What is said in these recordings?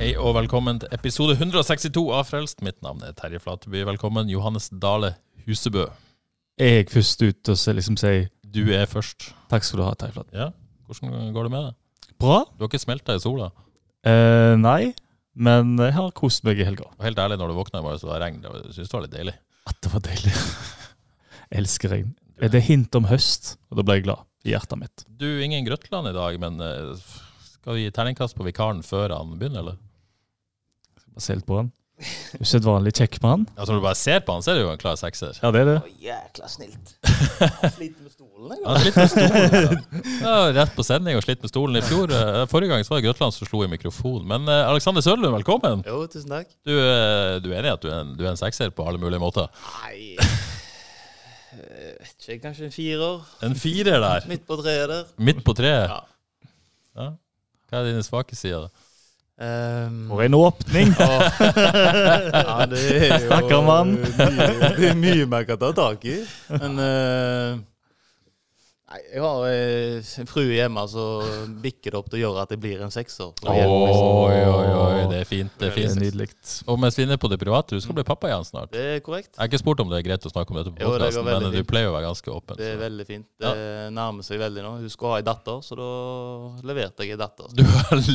Hei og velkommen til episode 162 av Frelst. Mitt navn er Terje Flateby. Velkommen, Johannes Dale Husebø. er jeg først ut og så liksom sier Du er først. takk skal du ha, Terje Flateby. Ja, Hvordan går det med deg? Bra. Du har ikke smelta i sola? Eh, nei, men jeg har kost meg i helga. Og helt ærlig, når du våkna i morges og det var regn, det syns du var litt deilig? At det var deilig. jeg elsker regn. Det er hint om høst, og da ble jeg glad i hjertet mitt. Du, ingen Grøtland i dag, men eh, skal vi gi terningkast på vikaren før han begynner, eller? Bare se litt på han. Usedvanlig kjekk mann. Altså Når du bare ser på han, så er det jo en klar sekser. Ja, det er det. Jækla snilt. Sliter med stolen, jeg. Han slitt med stolen. Ja. Ja, rett på sending og slitt med stolen. I fjor, eh, Forrige gang så var det Grøtland som slo i mikrofon. Men eh, Alexander Sørlund, velkommen. Jo, tusen takk. Du, eh, du er enig i at du er, en, du er en sekser på alle mulige måter? Nei Jeg vet ikke, kanskje en firer. En firer der. Midt på treet der. Midt på treet. Ja. Ja. Hva er dine svake sider? Um, For en åpning! ja, det er jo Stakkar mann. mye, det er mye man kan ta tak i. Men eh, Nei, jeg har eh, en frue hjemme som bikker det opp til å gjøre at det blir en sekser. Oi, oi, oi, det er fint. Det er fint. nydelig. Og mens vi er inne på det private, du skal bli pappa igjen snart. Det er korrekt. Jeg har ikke spurt om det er greit å snakke om dette på podkasten, det men fint. men du pleier å være ganske åpen. Det er Så. veldig fint. Det nærmer seg veldig nå. Hun skulle ha ei datter, så da leverte jeg ei datter. Du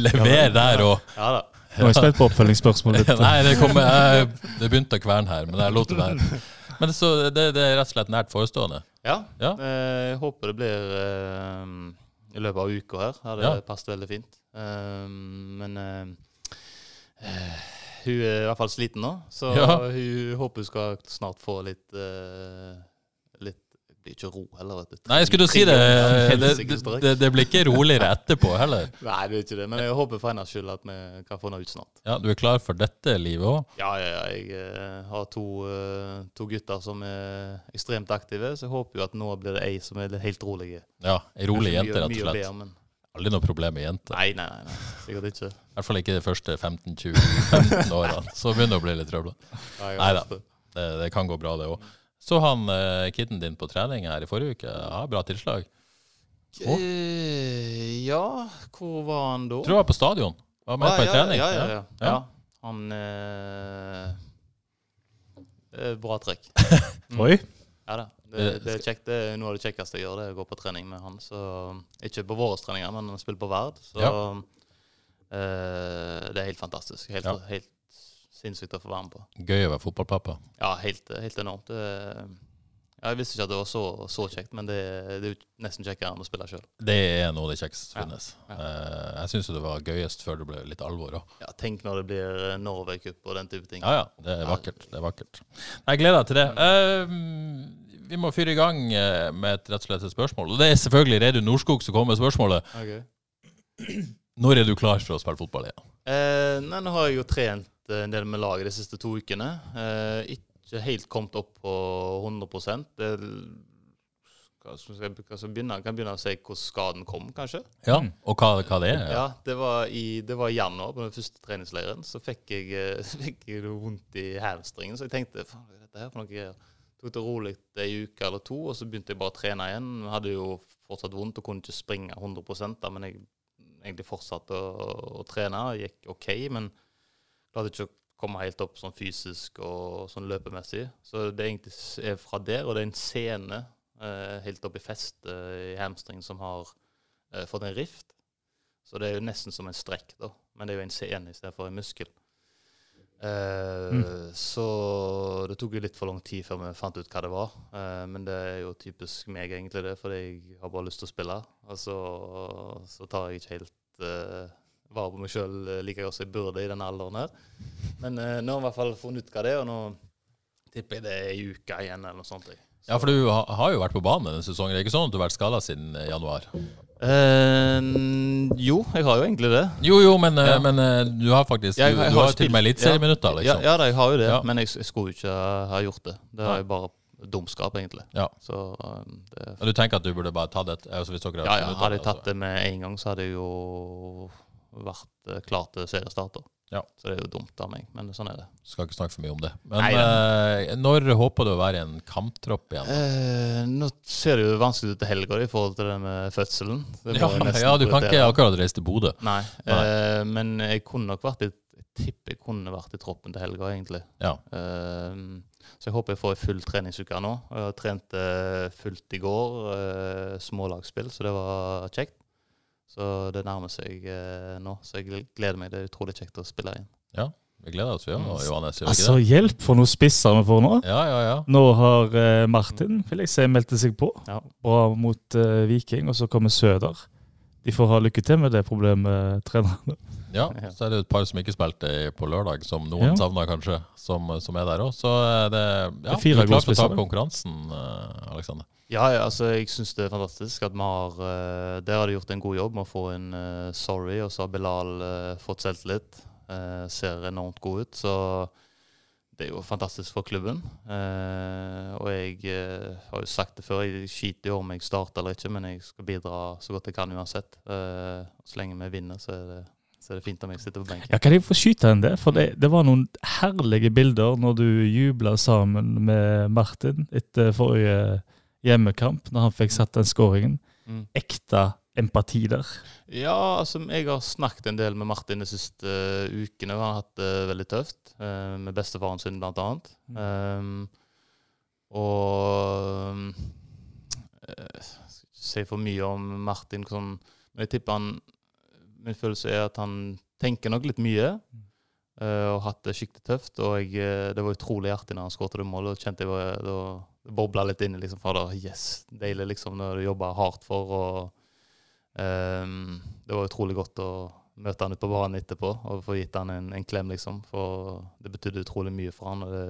leverer der òg? Ja da. Nå er jeg spent på oppfølgingsspørsmålet ditt. Nei, det kom, jeg, Det begynte å kverne her, men jeg lot det være. Men så det, det er rett og slett nært forestående. Ja. Ja. Eh, Jeg håper det blir eh, i løpet av uka her. Hadde Ja. passet veldig fint. Eh, Men hun er i hvert fall sliten nå, så Ja. hun håper hun skal snart få litt Det blir ikke ro heller, vet du. Nei, jeg skulle jo si det. Det, det, det, blir ikke roligere etterpå heller. Nei, det er ikke det, men jeg håper for hennes skyld at vi kan få henne ut snart. Ja, Du er klar for dette livet òg? Ja, ja, ja. Jeg eh, har to, eh, to gutter som er ekstremt aktive, så jeg håper jo at nå blir det ei som er helt rolig. Ja, ei rolig jente, rett og slett. Aldri noe problem med jenter. Nei, nei, nei. Sikkert ikke. I hvert fall ikke de første 15-20-15 årene. Så begynner det å bli litt trøbbel. Nei, Neida. Det, det kan gå bra, det òg. Så han eh, kiden din på trening her i forrige uke. Ja, bra tilslag. Eh, ja, hvor var han da? Tror jeg var på stadion. Var med Ah, på en ja, trening. Ja, ja, ja. Ja. ja. Han eh, eh, Bra trekk. Oi. Ja da. Det, det er kjekt. Det er noe av det kjekkeste jeg gjør, det er å gå på trening med han. Så, ikke på våre treninger, men han spiller på Verd. Så Ja. eh, det er helt fantastisk. Helt, Ja. helt sinnssykt å få være med på. Gøy å være fotballpappa. Ja, helt, helt enormt. Det, ja, jeg visste ikke at det var så, så kjekt, men det, det er jo nesten kjekkere enn å spille sjøl. Det er noe av det kjekkeste som finnes. Ja. ja. jeg syns det var gøyest før det ble litt alvor òg. Ja, tenk når det blir eh, Norway Cup og den type ting. Ja, ja. Det er vakkert. Det er vakkert. Jeg gleder meg til det. Eh, vi må fyre i gang eh, med et rett og slett et spørsmål. Og det er selvfølgelig Reidun Norskog som kommer med spørsmålet. Okay. Når er du klar for å spille fotball igjen? Eh, nei, nå har jeg jo trent eh, en del med laget de siste to ukene. Eh, ikke helt kommet opp på 100 det, hva skal jeg, hva skal begynne? Kan begynne å si hvordan skaden kom, kanskje? Ja, Og hva, hva det er? Ja, det var, i, det var i januar, på den første treningsleiren. Så fikk jeg, eh, fikk jeg vondt i hamstringen, så jeg tenkte faen, hva er dette her for noe greier? Tok det rolig ei uke eller to, og så begynte jeg bare å trene igjen. Jeg hadde jo fortsatt vondt og kunne ikke springe 100 da, men jeg egentlig fortsatte å, å trene. Det gikk OK, men klarte ikke å komme helt opp sånn fysisk og sånn løpemessig. Så det egentlig er fra der, og det er en scene eh, helt opp i festet i hamstring som har eh, fått en rift. Så det er jo nesten som en strekk, da. Men det er jo en scene i stedet for en muskel. Eh, Så det tok jo litt for lang tid før vi fant ut hva det var. Eh, men det er jo typisk meg, egentlig, det, fordi jeg har bare lyst til å spille. Og så, så tar jeg ikke helt eh, vare på meg sjøl like godt som jeg burde i den alderen her. Men eh, nå har jeg i hvert fall funnet ut hva det er, og nå tipper jeg det er ei uke igjen, eller noe sånt. Så. Ja, for du ha- har jo vært på banen denne sesongen. Det er ikke sånn at du har vært skada siden eh, januar? Eh, jo, jeg har jo egentlig det. Jo, jo, men, eh, Ja. men eh, du har faktisk Jeg- Du, jeg du har har til og med eliteserieminutter, Ja, liksom. ja da, jeg har jo det, Ja. men jeg, jeg skulle ikke ha gjort det. Det har jeg bare dumskap, egentlig. Ja. Så um, det, du tenker at du burde bare tatt et altså ja, ja, hadde jeg altså. tatt det med en gang, så hadde jeg jo vært eh, klar til seriestarter. Ja. Så det er jo dumt av meg, men sånn er det. Skal ikke snakke for mye om det. Men Nei, eh, når håper du å være i en kamptropp igjen? Eh, nå ser det jo vanskelig ut til helga i forhold til det med fødselen. Det Ja, ja, du kan ikke akkurat reise til Bodø. Nei, Nei. Eh, men jeg kunne nok vært i Jeg tipper jeg kunne vært i troppen til helga, egentlig. Ja. Uh, så jeg håper jeg får ei full treningsuke nå. Jeg har trent eh, fullt i går, uh, smålagsspill, så det var kjekt. Så det nærmer seg eh, nå, så jeg gleder meg. Det er utrolig kjekt å spille igjen. Ja, vi gleder oss, vi òg, Mm. Johannes. Gjør Altså, ikke det? hjelp for noen spisser vi får nå. Ja, ja, ja. Nå har eh, Martin vil jeg si, meldte seg på. Ja. Bra mot eh, Viking, og så kommer Søder. De får ha lykke til med det problemet, trenerne. ja. Så er det et par som ikke spilte på lørdag, som noen Ja. savner kanskje, som, som er der òg. Så er det ja, Det er fire du er klar til å ta opp konkurransen, Aleksander. Alexander. Ja, ja, altså jeg syns det er fantastisk at vi har uh, Der har de gjort en god jobb med å få en uh, Sorry, og så har Bilal uh, fått selvtillit. Uh, ser enormt god ut. Så det er jo fantastisk for klubben. Eh, og jeg eh, har jo sagt det før, jeg skiter jo om jeg starter eller ikke, men jeg skal bidra så godt jeg kan uansett. Eh, så lenge vi vinner, så er det, så er fint om jeg sitter på benken. Ja, Kan jeg få skyte inn det? For det, det var noen herlige bilder når du jubla sammen med Martin etter forrige hjemmekamp, når han fikk satt den skåringen. Mm. Ekte empati der. Ja, altså jeg har snakket en del med Martin de siste uh, ukene. Han har hatt det veldig tøft, uh, med bestefaren sin blant annet. Um, og eh, Jeg skal ikke si for mye om Martin, sånn, men jeg tipper han Min følelse er at han tenker nok litt mye. eh, og hatt det skikkelig tøft. Og jeg, det var utrolig artig når han skåret det målet. og kjente jeg var- da det bobla litt inn i liksom, da, yes, deilig liksom, når du jobber hardt for. og um, det var utrolig godt å møte han ute på banen etterpå og få gitt han en, en klem, liksom. For det betydde utrolig mye for han, og det,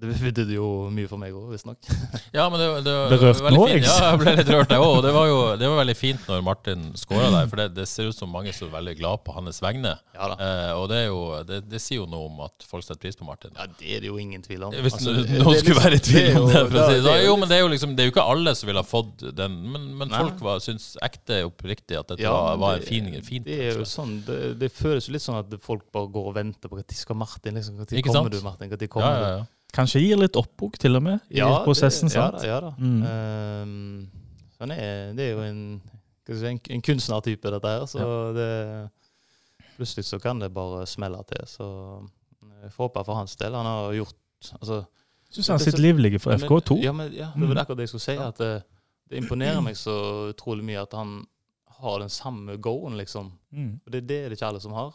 det betydde jo mye for meg òg, visstnok. Ja, men det, det, Ble rørt nå, fint. Ja, jeg ble litt rørt, jeg òg. Og det var jo det var veldig fint når Martin skåra der, for det, det ser ut som mange som er veldig glad på hans vegne. Ja da. Eh, og det, er jo, det, det sier jo noe om at folk setter pris på Martin. Ja, det er det jo ingen tvil om. Hvis Altså, noen skulle det skulle være i tvil er om det. For å si det. det sånn. Jo, men det er jo liksom Det er jo ikke alle som ville ha fått den, men, men folk var, syns ekte oppriktig at dette Ja, var, var det- en fin, fint. Det er jo sånn, det, det føles jo litt sånn at folk bare går og venter på når skal Martin liksom, Når kommer sant? du, Martin? Når ja, kommer ja, du? ja. Kanskje gir litt oppbok, til og med, i Ja, prosessen. det, ja, sant? da, ja da. Mm. Um, er, det er jo en, en, en kunstnertype, dette her. Så det, plutselig så kan det bare smelle til. Så jeg får håpe for hans del. Han har gjort altså, Syns han Det liv ligger for FK2. Ja, men, ja, det var akkurat det jeg skulle si. At det, det imponerer meg så utrolig mye at han har den samme go-en, liksom. Mm. Og det, det er det ikke alle som har.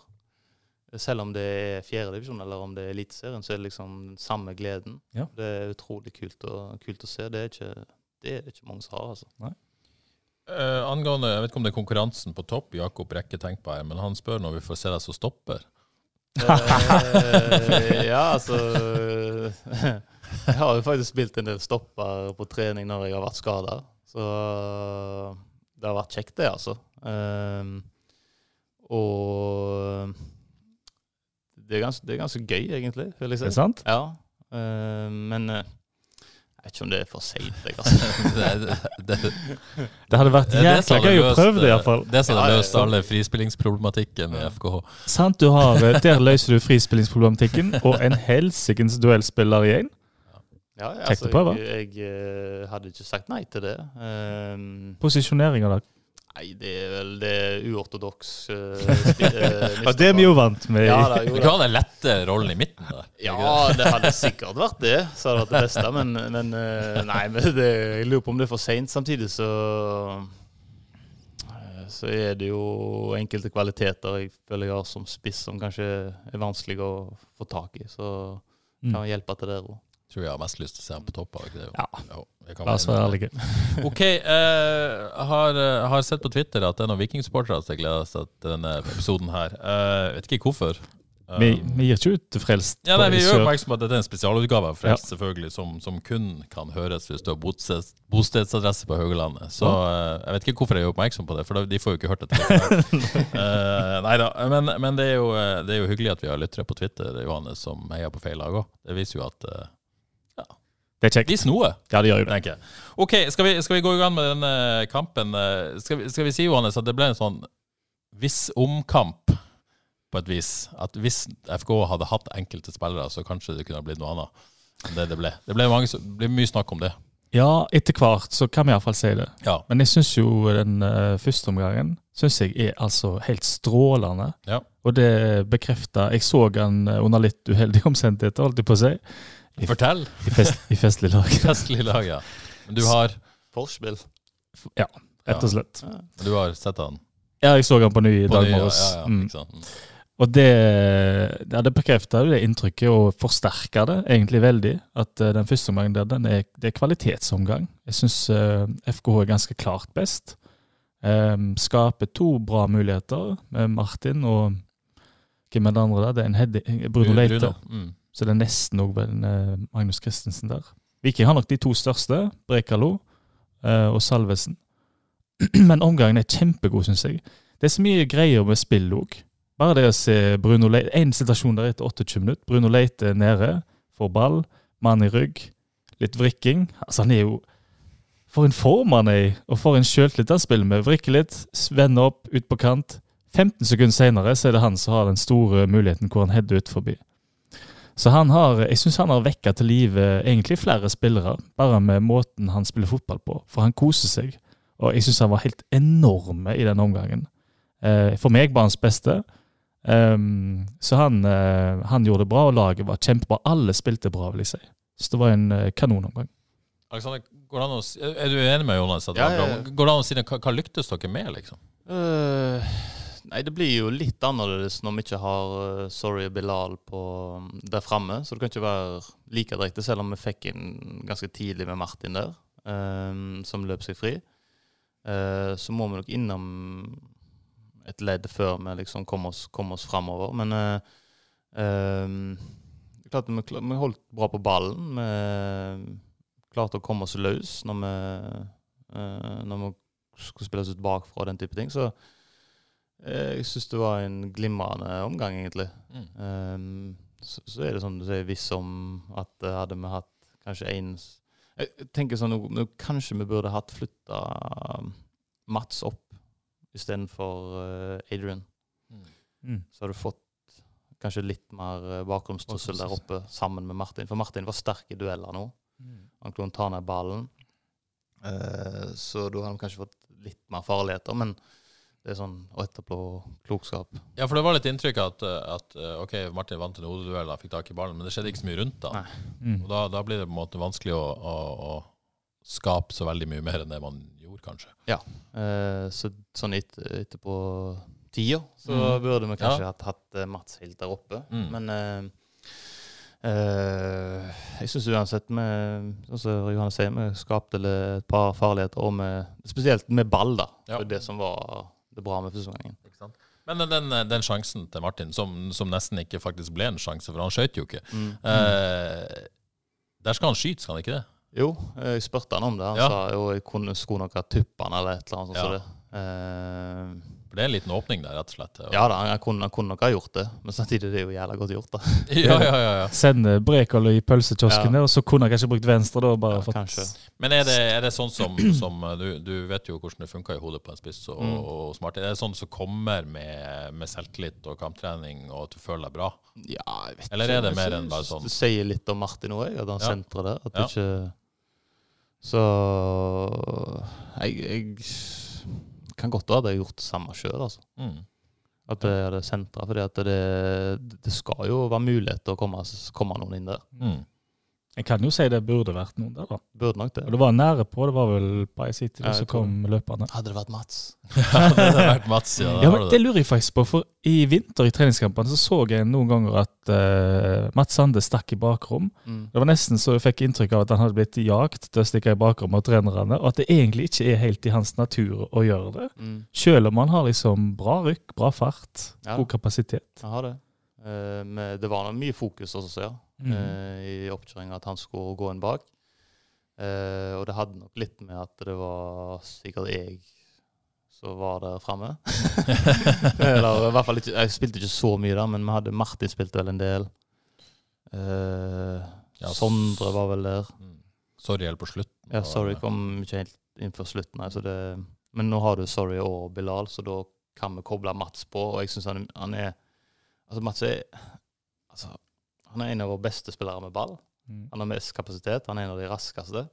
Selv om det er fjerdedivisjon eller om det er Eliteserien, så er det liksom den samme gleden. Ja. Det er utrolig kult å, kult å se. Det er, ikke, det er ikke mange som har, altså. Eh, angående, Jeg vet ikke om det er konkurransen på topp Jakob Rekke tenker på her, men han spør når vi får se deg som stopper. Eh, ja, altså Jeg har jo faktisk spilt en del stopper på trening når jeg har vært skada. Så det har vært kjekt, det, altså. Ehm, og det er, ganske, det er ganske gøy, egentlig, vil jeg si. Er sant? Ja. uh, men uh, jeg vet ikke om det er for seint, altså. det, det, det, Det hadde vært det det jækla gøy å prøve det, eh, iallfall. Det som hadde løst alle frispillingsproblematikken i FKH. Sant, du har, eh, Der løser du frispillingsproblematikken og en helsikens duellspiller igjen. Ja, ja, altså. Jeg, jeg eh, hadde ikke sagt nei til det. Um, Posisjoneringa der. Nei, det er vel det er uortodoks uh, eh, Ja, det er vi jo vant med. Ja, da, jo, Du kan ha den lette rollen i midten da. ja, det hadde sikkert vært det. Så hadde det vært det beste. Men, men eh, nei, men det, jeg lurer på om det er for seint. Samtidig så eh, så er det jo enkelte kvaliteter jeg føler jeg har som spiss som kanskje er vanskelig å få tak i. Så Mm. kan jeg hjelpe til der òg. Tror jeg har mest lyst til å se ham på topp. Ja. Jo, La oss være ærlige. Ok, jeg har, eh, har sett på Twitter at det er noen vikingsupportere som gleder seg til denne episoden her. Uh, vet ikke hvorfor. Vi, Um, vi gir ikke ut frelst. ja, nei, Vi gjør oppmerksom på at dette er en spesialutgave av Frelst, selvfølgelig, som, som kun kan høres hvis du har bostedsadresse på Haugalandet. Så uh, jeg vet ikke hvorfor jeg gjør oppmerksom på det, for de får jo ikke hørt dette. uh, nei da, men, men det, er jo, det er jo hyggelig at vi har lyttere på Twitter Johannes, som heier på feil lag òg. Det viser jo at uh, Det er kjekt. De noe, Ja, de gjør jo det. OK, skal vi, skal vi gå i gang med denne kampen? Eh, Skal vi, skal vi si Johannes, at det ble en sånn viss omkamp? På et vis. At hvis FK hadde hatt enkelte spillere, så kanskje det kunne blitt noe annet enn det det ble. Det ble, mange, det ble mye snakk om det. Ja, etter hvert så kan vi iallfall si det. Ja. Men jeg syns jo den uh, første omgangen synes jeg er altså helt strålende. Ja. Og det bekrefter Jeg så han eh, under litt uheldige omstendigheter, holdt jeg på å si. I, Fortell! i, fest, i festlig lag. Festlig lag, ja. Men du har, Forspill. Ja, rett og slett. du har sett han Ja, jeg så han på ny i dag morges. ja, ja, Mm. Og det, ja, det bekrefter jo det inntrykket, og forsterker det egentlig veldig. At uh, den første omgangen der, den er, det er kvalitetsomgang. Jeg syns FKH er ganske klart best. Um, skaper to bra muligheter med Martin og hvem er det andre der? Det er en heading, Bruno Leite. Mm. Så det er nesten òg Magnus Christensen der. Viking har nok de to største, Brekalo eh, og Salvesen. Men omgangen er kjempegod, syns jeg. Det er så mye greier med spill òg. Bare det å se Bruno Leite En situasjon der etter 28 minutter. Bruno Leite er nede, får ball, mann i rygg, litt vrikking. Altså, han er jo For en form han er i, og for en sjøltillit han spiller med. Vrikker litt, vender opp, ut på kant. 15 sekunder senere så er det han som har den store muligheten hvor han header ut forbi. Så han har, jeg syns han har vekka til live egentlig flere spillere, bare med måten han spiller fotball på. For han koser seg. Og jeg syns han var helt enorme i den omgangen. Eh, for meg var hans beste. Ehm, så han, eh, han gjorde det bra, og laget var kjempebra. Alle spilte bra, vil jeg si. Så det var en eh, kanonomgang. Alexander, går det an å, er du enig med Jonas? At Ja, ja, ja. Går det an å si hva, hva lyktes dere med, liksom? Øh, nei, det blir jo litt annerledes når vi ikke har uh, Sorry Bilal på, der framme. Så det kan ikke være like direkte, selv om vi fikk inn ganske tidlig med Martin der, um, som løp seg fri. Uh, så må vi nok innom et ledd før vi liksom kom oss, kom oss framover. Men uh, um, klart vi, vi holdt bra på ballen. Vi klarte å komme oss løs når vi, når vi skulle spilles ut bakfra og den type ting. Så jeg syns det var en glimrende omgang, egentlig. Mm. Um, så, så er det sånn du sier hvis om at eh, hadde vi hatt kanskje én Jeg tenker sånn nå- Kanskje vi burde hatt flytta Mats opp istedenfor uh, Adrian. Mm. Så hadde du fått kanskje litt mer uh, bakgrunnstrussel der oppe sammen med Martin. For Martin var sterk i dueller nå. Han kunne ta ned ballen. Uh, så da hadde de kanskje fått litt mer farligheter. Men det er sånn å etterpå klokskap. Ja, for det var litt inntrykk at, at eh, ok, Martin vant en hodeduell og fikk tak i ballen, men det skjedde ikke så mye rundt da. Mm. Og da, da blir det på en måte vanskelig å, å, å skape så veldig mye mer enn det man gjorde, kanskje. Eh, så sånn et, etterpå tida så Mm. burde vi kanskje Ja. hatt, hatt eh, Mats helt der oppe. Mm. Men eh, eh, jeg syns uansett vi, som Johannes sier, vi skapte et par farligheter, og med, spesielt med ball, da. Ja. Det som var det bra med førsteomgangen. Men den, den sjansen til Martin, som, som nesten ikke faktisk ble en sjanse, for han skøyt jo ikke Mm. eh, Der skal han skyte, skal han ikke det? Jo, jeg spurte han om det. Han Ja. sa jo jeg kunne, skulle nok ha tuppa han eller et eller annet sånt. Ja. Så det. Eh, For det er en liten åpning der, rett og slett. Og- ja da, han kunne, kunne nok ha gjort det, men samtidig det er jo jævla godt gjort. da. ja, ja, ja, ja. Sende Brekalo i pølsekiosken Ja. der, og så kunne han kanskje brukt venstre da. bare Ja, fått... Men er det, er det sånn som, som uh, du, du vet jo hvordan det funker i hodet på en spiss og, Mm. og smart. Er det sånn som kommer med, med selvtillit og kamptrening og at du føler deg bra? Ja, jeg vet Eller er det mer enn bare sånn? Det sier litt om Martin òg, at han Ja. sentrer der. At Ja. det ikke Så jeg, jeg kan godt være at jeg har gjort det samme sjøl, altså. Mm. At jeg hadde sentra. For det, det skal jo være mulighet til å komme, komme noen inn der. Mm. Jeg kan jo si det burde vært noen der, da. Burde nok det. Og det var nære på. Det var vel Bay City Ja, tror kom løperne. Hadde det vært Mats hadde det vært Mats, ja. Ja, men Det lurer jeg faktisk på, for i vinter i treningskampene så så jeg noen ganger at uh, Mats Sande stakk i bakrom. mm. Det var nesten så jeg fikk inntrykk av at han hadde blitt jagt til å stikke i bakrom av trenerne, og at det egentlig ikke er helt i hans natur å gjøre det. Mm. Selv om han har liksom bra rykk, bra fart, Ja. god kapasitet. Jeg har det. Eh, med, det var mye fokus også, ja, Mm. eh, i oppkjøringa at han skulle gå inn bak. Eh, og det hadde nok litt med at det var sikkert jeg som var der framme. Eller i hvert fall ikke Jeg spilte ikke så mye der, men vi hadde Martin spilte vel en del. Ja, Sondre var vel der. Mm. Sorry helt på slutten. Ja, Sorry kom ikke helt inn før slutten. Nei, så det, men nå har du Sorry og Bilal, så da kan vi koble Mats på. Og jeg syns han, han er Altså, Mats er altså, Han er en av våre beste spillere med ball. Mm. Han har mest kapasitet. Han er en av de raskeste.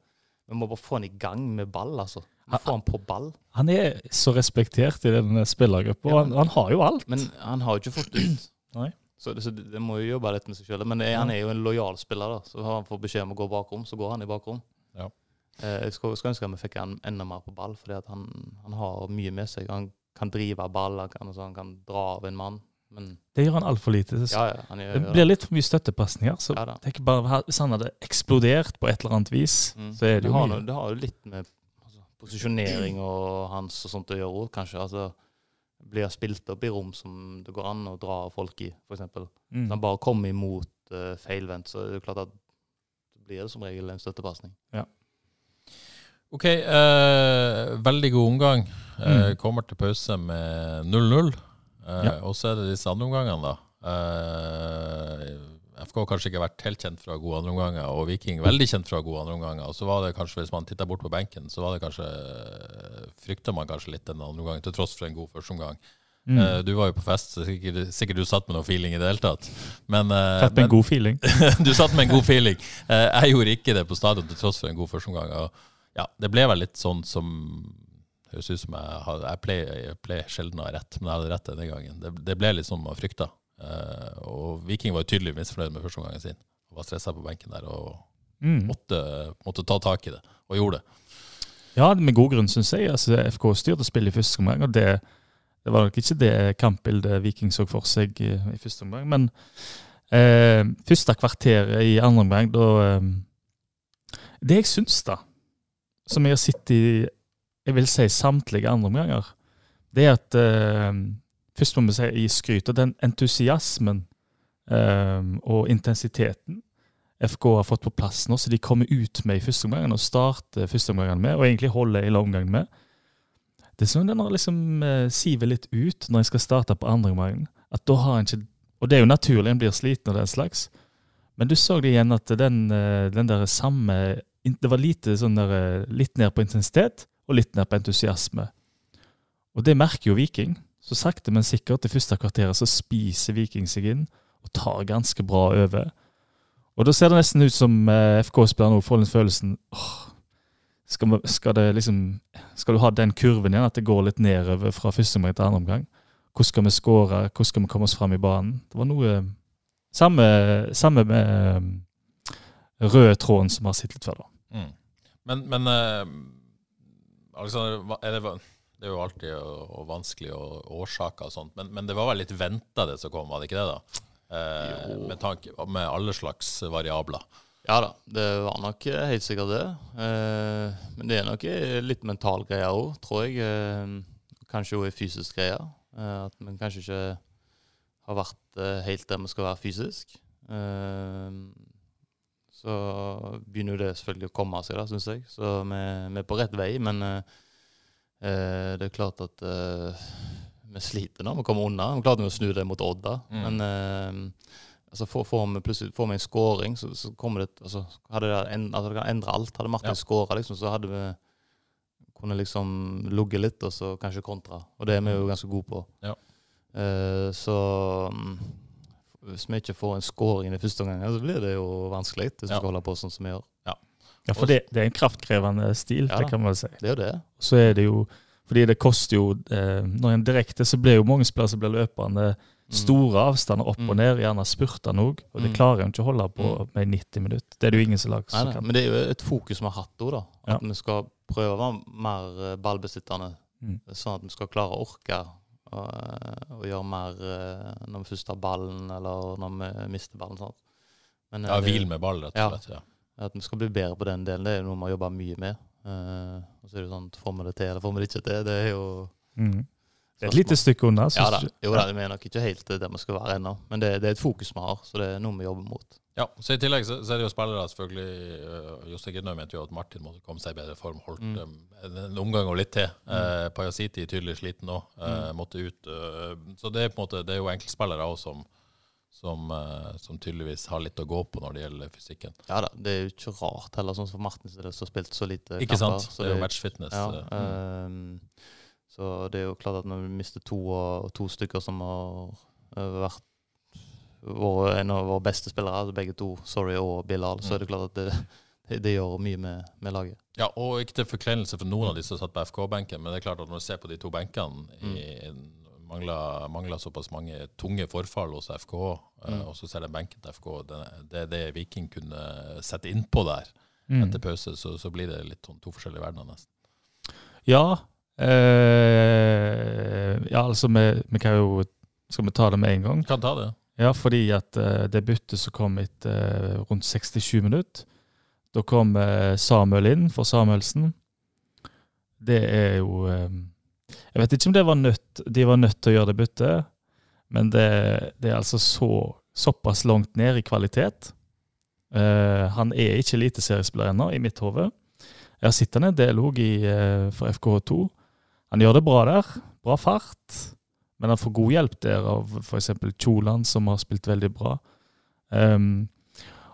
Vi må bare få han i gang med ball, altså. Vi få han på ball. Han er så respektert i den spillergruppa. Ja, han, han har jo alt. Men han har jo ikke fått ut. Nei. Så, det, så det, må jo jobbe litt med seg sjøl. Men er- han er jo en lojal spiller, da. Så har han fått beskjed om å gå bakrom, så går han i bakrom. Ja. Eh, jeg skulle, skulle ønske at vi fikk han enda mer på ball, fordi han, han har mye med seg. Han kan drive ball, han kan, altså, han kan dra av en mann. Men Det gjør han altfor lite. Ja, ja, han gjør Det blir litt for mye støttepasninger. Så Ja tenk bare, Hvis han hadde eksplodert på et eller annet vis, Mm. så er det jo har, mye. det har jo litt med altså, posisjonering og hans og sånt å gjøre òg, kanskje. Altså, blir spilt opp i rom som det går an å dra folk i, f.eks. Mm. han bare kommer imot uh, feilvendt, så er det klart at det blir det som regel en støttepasning. Ok, uh, veldig god omgang. Mm. Uh, Kommer til pause med 0-0. Eh, Ja. Og så er det disse andre omgangene, da. Eh, FK har kanskje ikke vært helt kjent fra gode andreomganger, og Viking veldig kjent fra gode andreomganger. Og så var det kanskje, hvis man titta bort på benken, så var det kanskje frykta man kanskje litt den andre omgangen, til tross for en god førsteomgang. Mm. Uh, du var jo på fest, så sikkert, sikkert du satt med noe feeling i det hele tatt. Men, uh, satt med men- en god feeling. du satt med en god feeling. Uh, jeg gjorde ikke det på stadion til tross for en god førsteomgang. Ja, det ble vel litt sånn som Høres ut som jeg, har, jeg, pleier, jeg pleier sjelden å ha rett, men jeg hadde rett denne gangen. Det, det ble litt som man frykta. Uh, og Viking var tydelig misfornøyd med førsteomgangen sin. Og var stressa på benken der og Mm. måtte, måtte ta tak i det, og gjorde det. Ja, med god grunn, syns jeg. Altså, FK styrte spillet i første omgang, og det, det var nok ikke det kampbildet Viking så for seg i, i første omgang. Men eh, første kvarteret i andre omgang, da eh, Det jeg syns, da, som jeg har sett i jeg vil si samtlige andre omganger, det er at eh, Først må vi si i skryt av den entusiasmen eh, og intensiteten FK har fått på plass nå, så de kommer ut med i første omgang og starter første omgangen med, og egentlig holder hele omgangen med. Det er som den liksom eh, siver litt ut når en skal starte på andre omgangen. At da har en ikke Og det er jo naturlig, en blir sliten og den slags. Men du så det igjen at den, eh, den der samme Det var lite sånn der, eh, litt ned på intensitet og litt ned på entusiasme. Og det merker jo Viking. Så sakte, men sikkert, i første kvarteret så spiser Viking seg inn og tar ganske bra over. Og da ser det nesten ut som eh, FK-spilleren nå får den følelsen åh, skal, skal, det liksom, skal du ha den kurven igjen, at det går litt nedover fra første omgang til andre omgang? Hvordan skal vi skåre? Hvordan skal vi komme oss fram i banen? Det var noe Samme, samme med eh, røde tråden som vi har sett litt før, da. Mm. Men, men eh, Alexander, er det, det er jo alltid og, og vanskelig og årsaker og sånt, men, men det var vel litt venta det som kom, var det ikke det? da? Eh, med, tanke, med alle slags variabler. Ja da, det var nok eh, helt sikkert det. Eh, men det er nok eh, litt mental greie òg, tror jeg. Eh, kanskje òg fysisk greie. Eh, at vi kanskje ikke har vært helt der vi skal være fysisk. Eh, så begynner det selvfølgelig å komme seg, da, syns jeg. Så vi, vi er på rett vei, men eh, eh, det er klart at eh, vi sliter når vi kommer unna. Vi klarte å snu det mot Odd, da. Mm. Men eh, altså får, får vi plutselig får vi en scoring, så, så kommer det altså, hadde det, en, altså, det kan endre alt. Hadde Martin Ja. skåra, liksom, så hadde vi kunne liksom ligget litt, og så kanskje kontra. Og det er vi jo ganske gode på. Ja. Eh, så mm, hvis vi ikke får en scoring i første omgang, så blir det jo vanskelig. Hvis Ja. vi skal holde på sånn som vi gjør. Ja, for det, det er en kraftkrevende stil, Ja det kan man si. Det er det. Så er det jo Fordi det koster jo eh, Når en direkte, så blir jo mange spillere som blir løpende store avstander opp og Mm. ned, gjerne spurtende òg. Og det Mm. klarer en ikke å holde på Mm. med 90 minutter. Det er det jo ingen som lager. Nei, nei, kan. men det er jo et fokus vi har hatt òg, da. Ja. At vi skal prøve å være mer ballbesittende. Mm. Sånn at vi skal klare å orke å, å gjøre mer eh, når vi først har ballen, eller når vi mister ballen. Sånn. Men, eh, Ja, Hvil med ball, rett og slett. Ja. At vi skal bli bedre på den delen, det er noe vi har jobba mye med. Uh, og så er det sånn, Får vi det til, eller får vi det ikke til? Det er jo Mm. Det er et lite stykke unna. Ja da. Jo da, vi er nok ikke helt der vi skal være ennå, men det, det er et fokus vi har, så det er noe vi jobber mot. Ja, så I tillegg så, så er det jo spillere, selvfølgelig. Uh, Jostein Gidnøy mente jo at Martin måtte komme seg i bedre form. Holdt Mm. um, en, en omgang og litt til. Uh, Pajasiti tydelig sliten òg, Mm. måtte ut. uh, så det er på en måte, det er jo enkeltspillere òg som, som, uh, som tydeligvis har litt å gå på når det gjelder fysikken. Ja da, det er jo ikke rart heller, sånn som Martin som har spilt så lite Ikke sant? Det er jo matchfitness. Ja, uh, ehm, så det er jo klart at når vi mister to, og, to stykker som har eh, vært våre, en av våre beste spillere, altså begge to, Sorry og Bilal, så er det klart at det, det, gjør mye med, med laget. Ja, og ikke til forkleinelse for noen av de som satt på FK-benken, men det er klart at når du ser på de to benkene mm. mangler, mangler såpass mange tunge forfall hos FK, eh, Mm. og så ser den benken til FK, det, det, det Viking kunne sette innpå der Mm. etter pause, så, så blir det litt sånn to forskjellige verdener nesten. Ja. Eh, ja, altså, vi, vi kan jo Skal vi ta det med en gang? Kan ta det. Ja, fordi at uh, det byttet som kom etter uh, rundt 67 minutter Da kom uh, Samuel inn for Samuelsen. Det er jo Jeg vet ikke om det var nødt, de var nødt til å gjøre det byttet, men det, det er altså så, såpass langt ned i kvalitet. Han er ikke eliteseriespiller ennå, i mitt hode. Jeg har sett han en del òg for FKH2. Han gjør det bra der. Bra fart. Men han får god hjelp der av f.eks. Kjoland, som har spilt veldig bra. Um,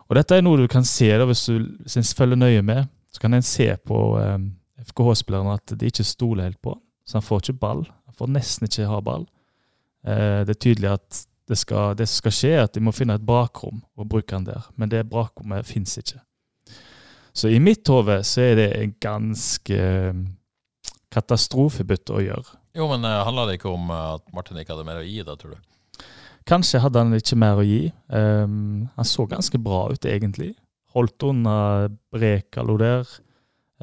og dette er noe du kan se da, hvis du hvis en følger nøye med. Så kan en se på um, FKH-spillerne at de ikke stoler helt på. Så han får ikke ball. Han får nesten ikke ha ball. Uh, det er tydelig at det, skal, det som skal skje, er at de må finne et bakrom og bruke han der. Men det bakrommet fins ikke. Så i mitt hode så er det en ganske um, katastrofebytte å gjøre. Jo, men uh, handla det ikke om uh, at Martin ikke hadde mer å gi, da, tror du? Kanskje hadde han ikke mer å gi. Um, han så ganske bra ut, egentlig. Holdt unna Brekalo der.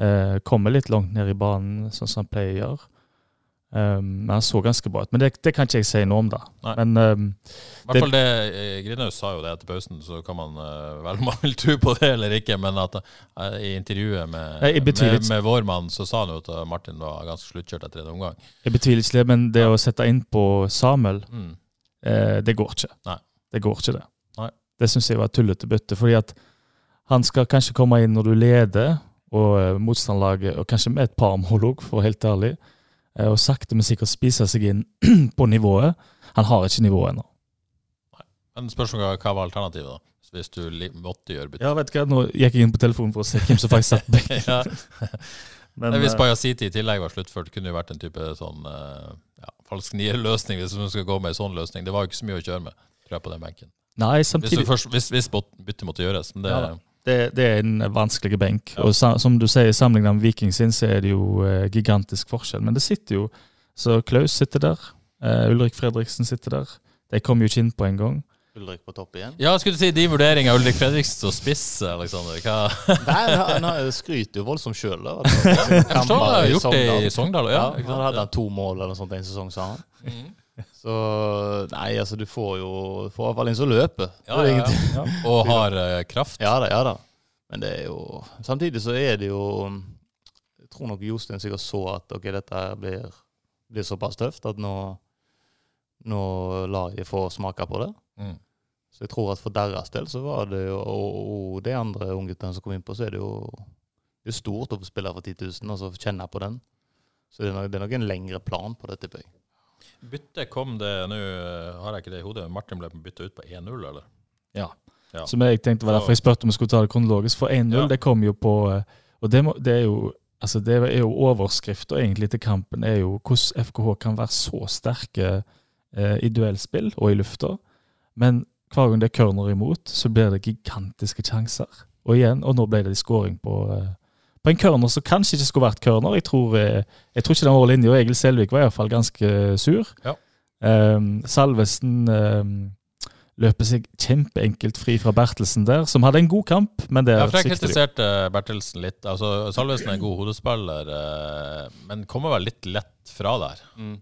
Uh, kommer litt langt ned i banen, sånn som han pleier å gjøre. Um, men han så ganske bra ut. Men det, det kan ikke jeg si noe om, da. Nei. Men um, I hvert fall det, eh, Grinhaus sa jo det etter pausen, så kan man uh, vel om man vil tro på det eller ikke, men at uh, i intervjuet med, Jeg med, med vår mann, så sa han jo at Martin var ganske sluttkjørt etter en omgang. jeg betviler ikke det. Men det å sette inn på Samuel, Mm. eh, det går ikke. Nei. Det går ikke, det. Nei. Det syns jeg var et tullete bytte. Fordi at han skal kanskje komme inn når du leder, og eh, motstanderlaget, og kanskje med et par mål òg, for helt ærlig, eh, og sakte, men sikkert spise seg inn på nivået. Han har ikke nivået ennå. Men spørsmålet hva var alternativet, da? Hvis du måtte gjøre bytte? Ja, vet du hva, nå gikk jeg inn på telefonen for å se hvem som faktisk satt back. ja. Men, Hvis Bayasiti Bajasiti i tillegg var sluttført, kunne det vært en type sånn uh, ja, falsk nier-løsning, hvis man skal gå med en sånn løsning. Det var jo ikke så mye å kjøre med, tror jeg, på den benken. nei, Hvis, samtidig først, hvis, hvis bytte måtte gjøres. Men det, Ja da. Det, det er en vanskelig benk. Ja. Og som du sier, sammenlignet med Viking sin, så er det jo eh, gigantisk forskjell. Men det sitter jo Så Klaus sitter der. eh, Ulrik Fredriksen sitter der. De kom jo ikke inn på en gang. Ulrik på topp igjen. ja, skulle du si de vurderingene av Ulrik Fredriksen som spiss, Aleksander? Hva Nei, han, skryter jo voldsomt sjøl. Jeg forstår han har gjort det i Sogndal. Ja, Ja, han hadde han to mål eller noe sånt en sesong, sa han. Mhm. Så nei, altså, du får jo får i hvert fall en som løper. Ja, ja, ja. Og har uh, kraft. Ja da, ja da. Men det er jo Samtidig så er det jo Jeg tror nok Jostein sikkert så at ok, dette blir, blir såpass tøft at nå Nå lar jeg få smake på det. Mm. Så jeg tror at for deres del så var det jo Og, og de andre ungguttene som kom innpå, så er det jo det er stort å få spille for 10 000, altså få kjenne på den. Så det er, nok, det er nok en lengre plan på det, tipper jeg. Bytte kom det nå eh, Har jeg ikke det i hodet? Martin ble bytta ut på 1-0, eller? Ja. Ja. Som jeg tenkte var derfor jeg spurte om jeg skulle ta det kronologisk. For 1-0, Ja. det kom jo på eh, Og det, må, det er jo Altså det er jo overskrifta egentlig til kampen er jo hvordan FKH kan være så sterke eh, i duellspill og i lufta. Men hver gang det er corner imot, så blir det gigantiske sjanser. Og igjen, og nå ble det skåring på, eh, på en corner som kanskje ikke skulle vært corner. Jeg tror, eh, jeg tror ikke den var linja. Egil Selvik var iallfall ganske sur. Ja. Um, Salvesen um, løper seg kjempeenkelt fri fra Bertelsen der, som hadde en god kamp, men det Ja, for jeg kritiserte Bertelsen litt. Altså, Salvesen er en god hodespiller, eh, men kommer vel litt lett fra der. Mm.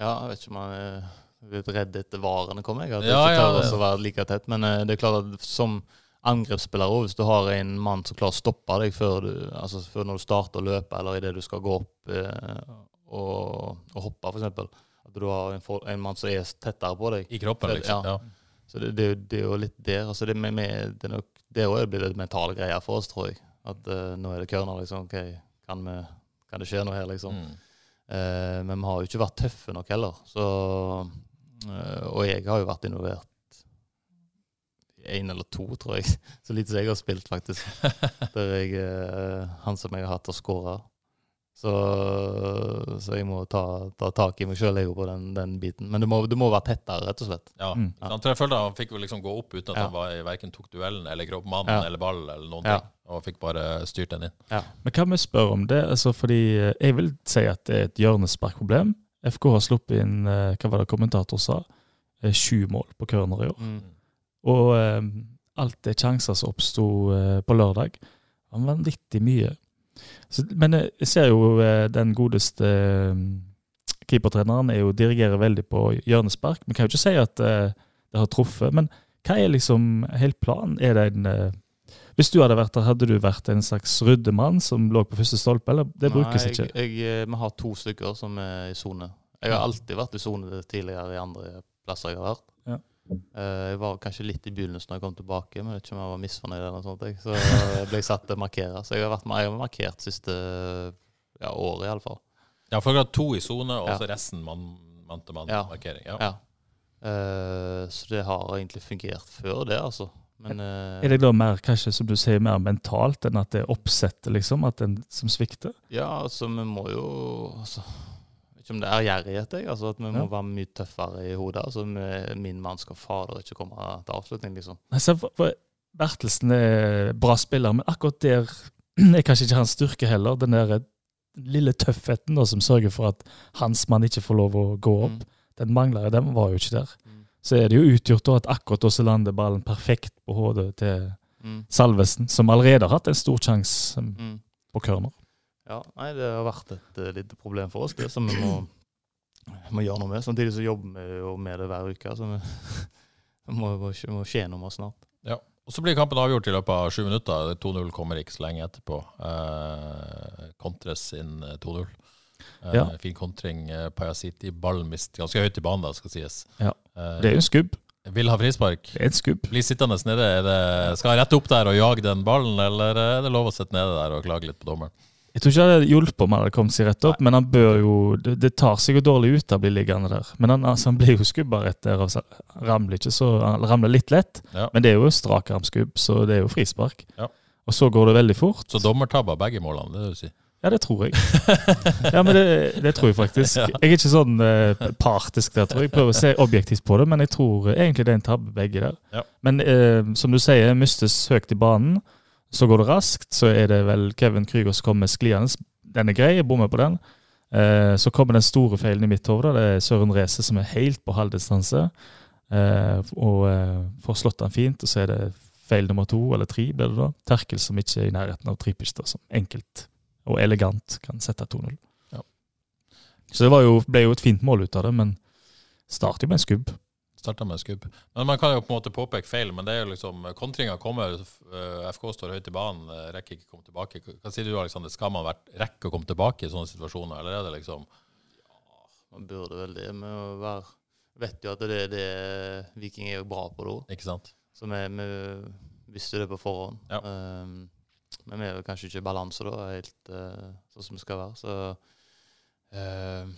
Ja, jeg vet ikke om han er litt redd etter varene kommer. Jeg, hadde Ja, jeg ikke ja, tør ja. å være like tett. Men eh, det er klart at som angrepsspiller også, hvis du har en mann som klarer å stoppe deg før, du, altså før når du starter å løpe, eller idet du skal gå opp eh, og, og hoppe, f.eks. At du har en, for, en mann som er tettere på deg. I kroppen, liksom. Ja. Ja. Så det, det, det er jo litt der. Altså det, med, med, det, nok, det også blir det mentale greier for oss, tror jeg. At eh, nå er det Kørner, liksom. ok, kan, vi, kan det skje noe her, liksom? Mm. Eh, men vi har jo ikke vært tøffe nok heller. Så, eh, og jeg har jo vært involvert én eller to, tror jeg. Så lite som jeg har spilt, faktisk. Der jeg, eh, han som jeg har hatt og skåra. Så, så jeg må ta, ta tak i meg sjøl på den, den biten. Men du må, du må være tettere, rett og slett. Ja. Mm. Sant? Jeg følte han fikk liksom gå opp uten at Ja. han var, verken tok duellen eller mannen Ja. eller ballen eller noen Ja. ting. Og fikk bare styrt den inn. Men kan vi spør om det? Altså, fordi eh, Jeg vil si at det er et hjørnesparkproblem. FK har sluppet inn eh, hva var det kommentator sa, sju mål på corner i år. Mm. Og eh, alt det sjanser som oppsto eh, på lørdag, var vanvittig mye. Så, men eh, jeg ser jo eh, den godeste eh, keepertreneren er jo dirigerer veldig på hjørnespark. Vi kan jo ikke si at det har truffet. Men hva er liksom helt planen? Er det en Hvis du hadde vært der, hadde du vært en slags ryddemann som lå på første stolpe, eller det brukes ikke? Jeg, jeg, vi har to stykker som er i sone. Jeg har alltid vært i sone tidligere i andre plasser jeg har vært. Ja. Eh, jeg var kanskje litt i begynnelsen når jeg kom tilbake, men jeg vet ikke om jeg var misfornøyd eller noe sånt. jeg. Så jeg ble satt til å markere. Så jeg har vært jeg har markert siste ja, året, iallfall. Ja, for dere har to i sone, og Ja. så resten mann-til-mann-markering. Ja. Ja. Eh, så det har egentlig fungert før det, altså. Men eh, Er det da mer kanskje, som du sier, mer mentalt enn at det er oppsettet, liksom? At den som svikter? Ja, altså, vi må jo altså, Jeg ikke om det er gjerrighet, jeg. Altså, at vi må Ja. være mye tøffere i hodet. Altså, min mann skal fader ikke komme til avslutning, liksom. Altså, Bertelsen er bra spiller, men akkurat der er kanskje ikke hans styrke heller. Den der lille tøffheten da, som sørger for at hans mann ikke får lov å gå opp. Mm. Den mangler, den var jo ikke der. Mm. Så er det jo utgjort da at akkurat da så lander ballen perfekt på hodet til Mm. Salvesen, som allerede har hatt en stor sjanse um, Mm. på corner. Ja, nei, det har vært et uh, lite problem for oss, det som vi må, må gjøre noe med. Samtidig så jobber vi jo med det hver uke, så vi, må, må, må skje noe med oss snart. Og så blir kampen avgjort i løpet av sju minutter. 2-0 kommer ikke så lenge etterpå. Eh, kontres inn eh, 2-0. Eh, Ja. Fin kontring. Eh, Pajasiti ballen mist ganske høyt i banen, da, skal sies. Ja. Eh, Det er jo en skubb. vil ha frispark. Det er et skubb. Blir sittende nede. Er det, skal han rette opp der og jage den ballen, eller er det lov å sitte nede der og klage litt på dommeren? Jeg tror ikke det hadde hjulpet om han hadde kommet seg rett opp, men han bør jo Det, det tar seg jo dårlig ut av å bli liggende der. Men han, altså, han blir jo skubba rett der. Altså, ramler ikke så Han ramler litt lett, Ja. men det er jo strakarmskubb, så det er jo frispark. Ja. Og så går det veldig fort. Så dommertabba begge målene, det du sier? Ja, det tror jeg. Ja, men det, det tror jeg faktisk. Jeg er ikke sånn eh, partisk der, tror jeg. Jeg prøver å se objektivt på det, men jeg tror egentlig det er en tabbe begge der. Ja. Men eh, som du sier, mistes høyt i banen. Så går det raskt. Så er det vel Kevin Krüger som kommer skliende. Den er grei, jeg bommer på den. Eh, så kommer den store feilen i mitt hode. Det er Søren Reze som er helt på halvdistanse. Eh, og eh, får slått den fint, og så er det feil nummer to, eller tre, blir det da. Terkel som ikke er i nærheten av Tripic, da, som enkelt og elegant kan sette 2-0. Ja. Så det var jo, ble jo et fint mål ut av det, men starter jo med en skubb. Starta med skubb. Men man kan jo på en måte påpeke feil, men det er jo liksom Kontringa kommer, eh, FK står høyt i banen, eh, rekker ikke å komme tilbake. Hva sier du, Alexander? Skal man rekke å komme tilbake i sånne situasjoner, eller er det liksom Ja, Man burde vel det. Vi å være, vet jo at det er det Viking er jo bra på da. Ikke sant? Så vi, vi visste det på forhånd. Ja. Um, men vi er jo kanskje ikke i balanse da, helt uh, sånn som vi skal være. Så uh,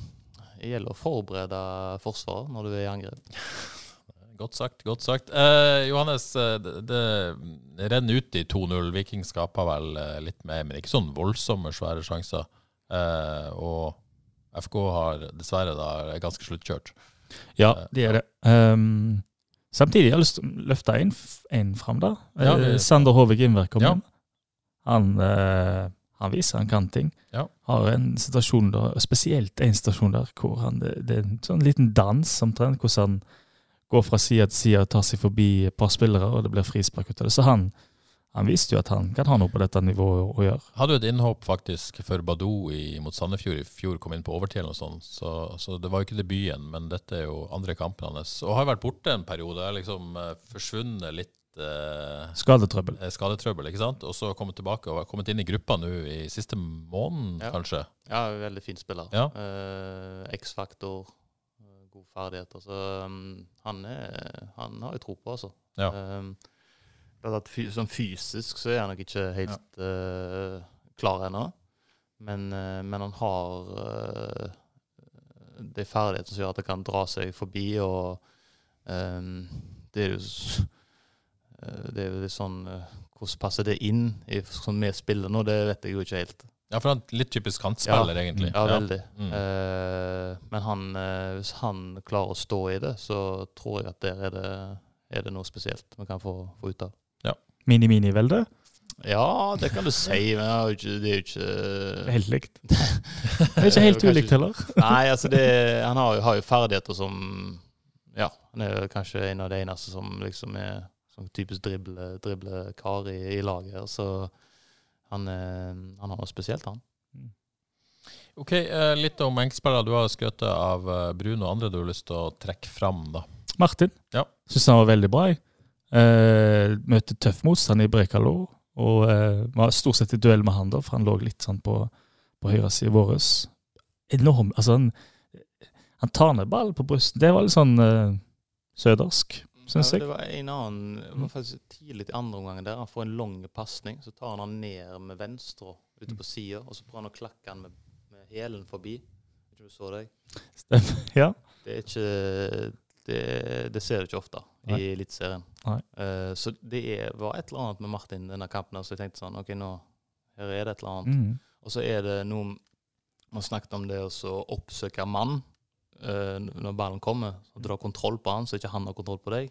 det gjelder å forberede forsvaret når du er i angrep. Godt sagt. godt sagt. Eh, Johannes, eh, det, det renner ut i 2-0. Viking skaper vel eh, litt mer, men ikke sånn voldsomme, svære sjanser. Eh, og FK har dessverre da ganske sluttkjørt. Ja, det er det. Um, samtidig har jeg lyst til å løfte en fram der. Ja, Eh, vi- Sander Håvik Innverk kom Ja. inn. Han, eh, han viser han kan ting. Ja. Har en situasjon der, spesielt en situasjon der hvor han, det, det er en sånn liten dans omtrent, hvordan han går fra side til side og tar seg forbi et par spillere, og det blir frispark ut av det. Så han, han visste jo at han kan ha noe på dette nivået å, gjøre. Hadde jo et innhopp faktisk for Badou i, mot Sandefjord i fjor, kom inn på overtid eller noe sånt. Så, så det var jo ikke debuten, men dette er jo andre kampen hans. Og har vært borte en periode. har liksom eh, forsvunnet litt eh, Skadetrøbbel. eh, skadetrøbbel, ikke sant? Og så kommet tilbake og kommet inn i gruppa nå i siste måneden, Ja. kanskje. Ja, veldig fin spiller. Ja. Eh, X-faktor. gode ferdigheter. Så um, han, er, han har jeg tro på, altså. Ja. Um, at fy, sånn fysisk så er han nok ikke helt eh, klar ennå. Men, uh, men han har uh, de ferdighetene som gjør at det kan dra seg forbi, og um, det er jo eh, det er jo litt sånn eh, Hvordan passer det inn i sånn vi spiller nå? Det vet jeg jo ikke helt. Ja, for han er litt typisk kantspiller, egentlig. Ja, veldig. Mm. Eh, men han, eh, hvis han klarer å stå i det, så tror jeg at der er det, er det noe spesielt vi kan få, få ut av. Mini-mini-velde. Ja, det kan du si, men det er jo ikke, det er jo ikke Helt likt. Det er ikke helt ulikt heller. Nei, altså det, han har jo, har jo ferdigheter som Ja, han er jo kanskje en av de eneste som liksom er sånn typisk drible- driblekar i, i laget. her, Så han, er, han har noe spesielt, han. Ok, eh, litt om enkeltspillere. Du har skutt av Brun og andre du har lyst til å trekke fram, da. Martin Ja. syns han var veldig bra. jeg. Eh, møtte tøff motstand i Brekalo, og eh, var stort sett i duell med han, da, for han lå litt sånn på, på høyresida vår. Enorm Altså, han, han tar ned ballen på brystet. Det var litt sånn eh, sødersk, syns Ja, det var en annen det var faktisk tidlig i andre omgang der. Han får en lang pasning, så tar han han ned med venstre ute på sida, og så prøver han å klakke han med, med hælen forbi. Jeg ikke du så deg? Stemmer. Ja. Det er ikke Det, det ser du ikke ofte Nei. i Eliteserien. Eh, så det er, var et eller annet med Martin denne kampen, så jeg tenkte sånn OK, nå her er det et eller annet. Mm. Og så er det noe Man snakket om det å så oppsøke mann når ballen kommer. At du har kontroll på han, så ikke han har kontroll på deg.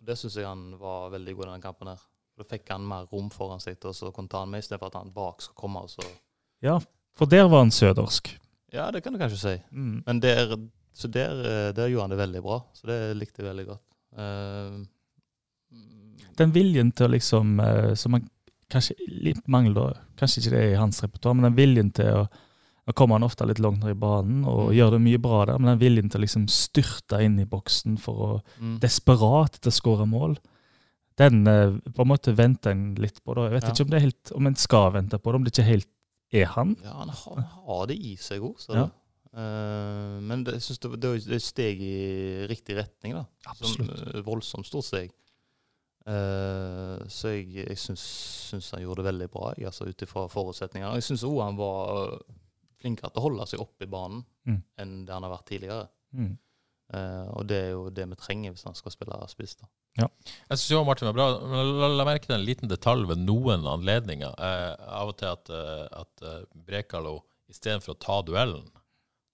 Og Det syns jeg han var veldig god i denne kampen. her. Da fikk han mer rom foran seg til å så kunne ta han med, istedenfor at han bak skal komme. Og så. ja, for der var han sødersk. Ja, det kan du kanskje si. Mm. Men der, så der, eh, der gjorde han det veldig bra. Så det likte jeg veldig godt. Uh, Den viljen til å liksom eh, Som man kanskje litt mangler. Kanskje ikke det er i hans repertoar, men den viljen til å Nå kommer han ofte litt langt ned i banen og Mm. gjør det mye bra der, men den viljen til å liksom styrte inn i boksen for å mm. desperat etter å skåre mål, den eh, på en måte venter en litt på. da. Jeg vet Ja. ikke om det er helt, om en skal vente på det, om det ikke helt er han. Ja, han har, har det i seg òg, ser Ja. Eh, men det, jeg synes det, det er et steg i riktig retning. da. Absolutt. Som, eh, voldsomt stort steg. Uh, så jeg, jeg syns, syns han gjorde det veldig bra, jeg, altså ut ifra forutsetningene. Jeg syns òg han var flinkere til å holde seg oppe i banen Mm. enn det han har vært tidligere. Mm. Uh, og det er jo det vi trenger hvis han skal spille spiss. da. Jeg syns Martin var bra. Men la, la merke til en liten detalj ved noen anledninger. Eh, av og til at, eh, at eh, Brekalo istedenfor å ta duellen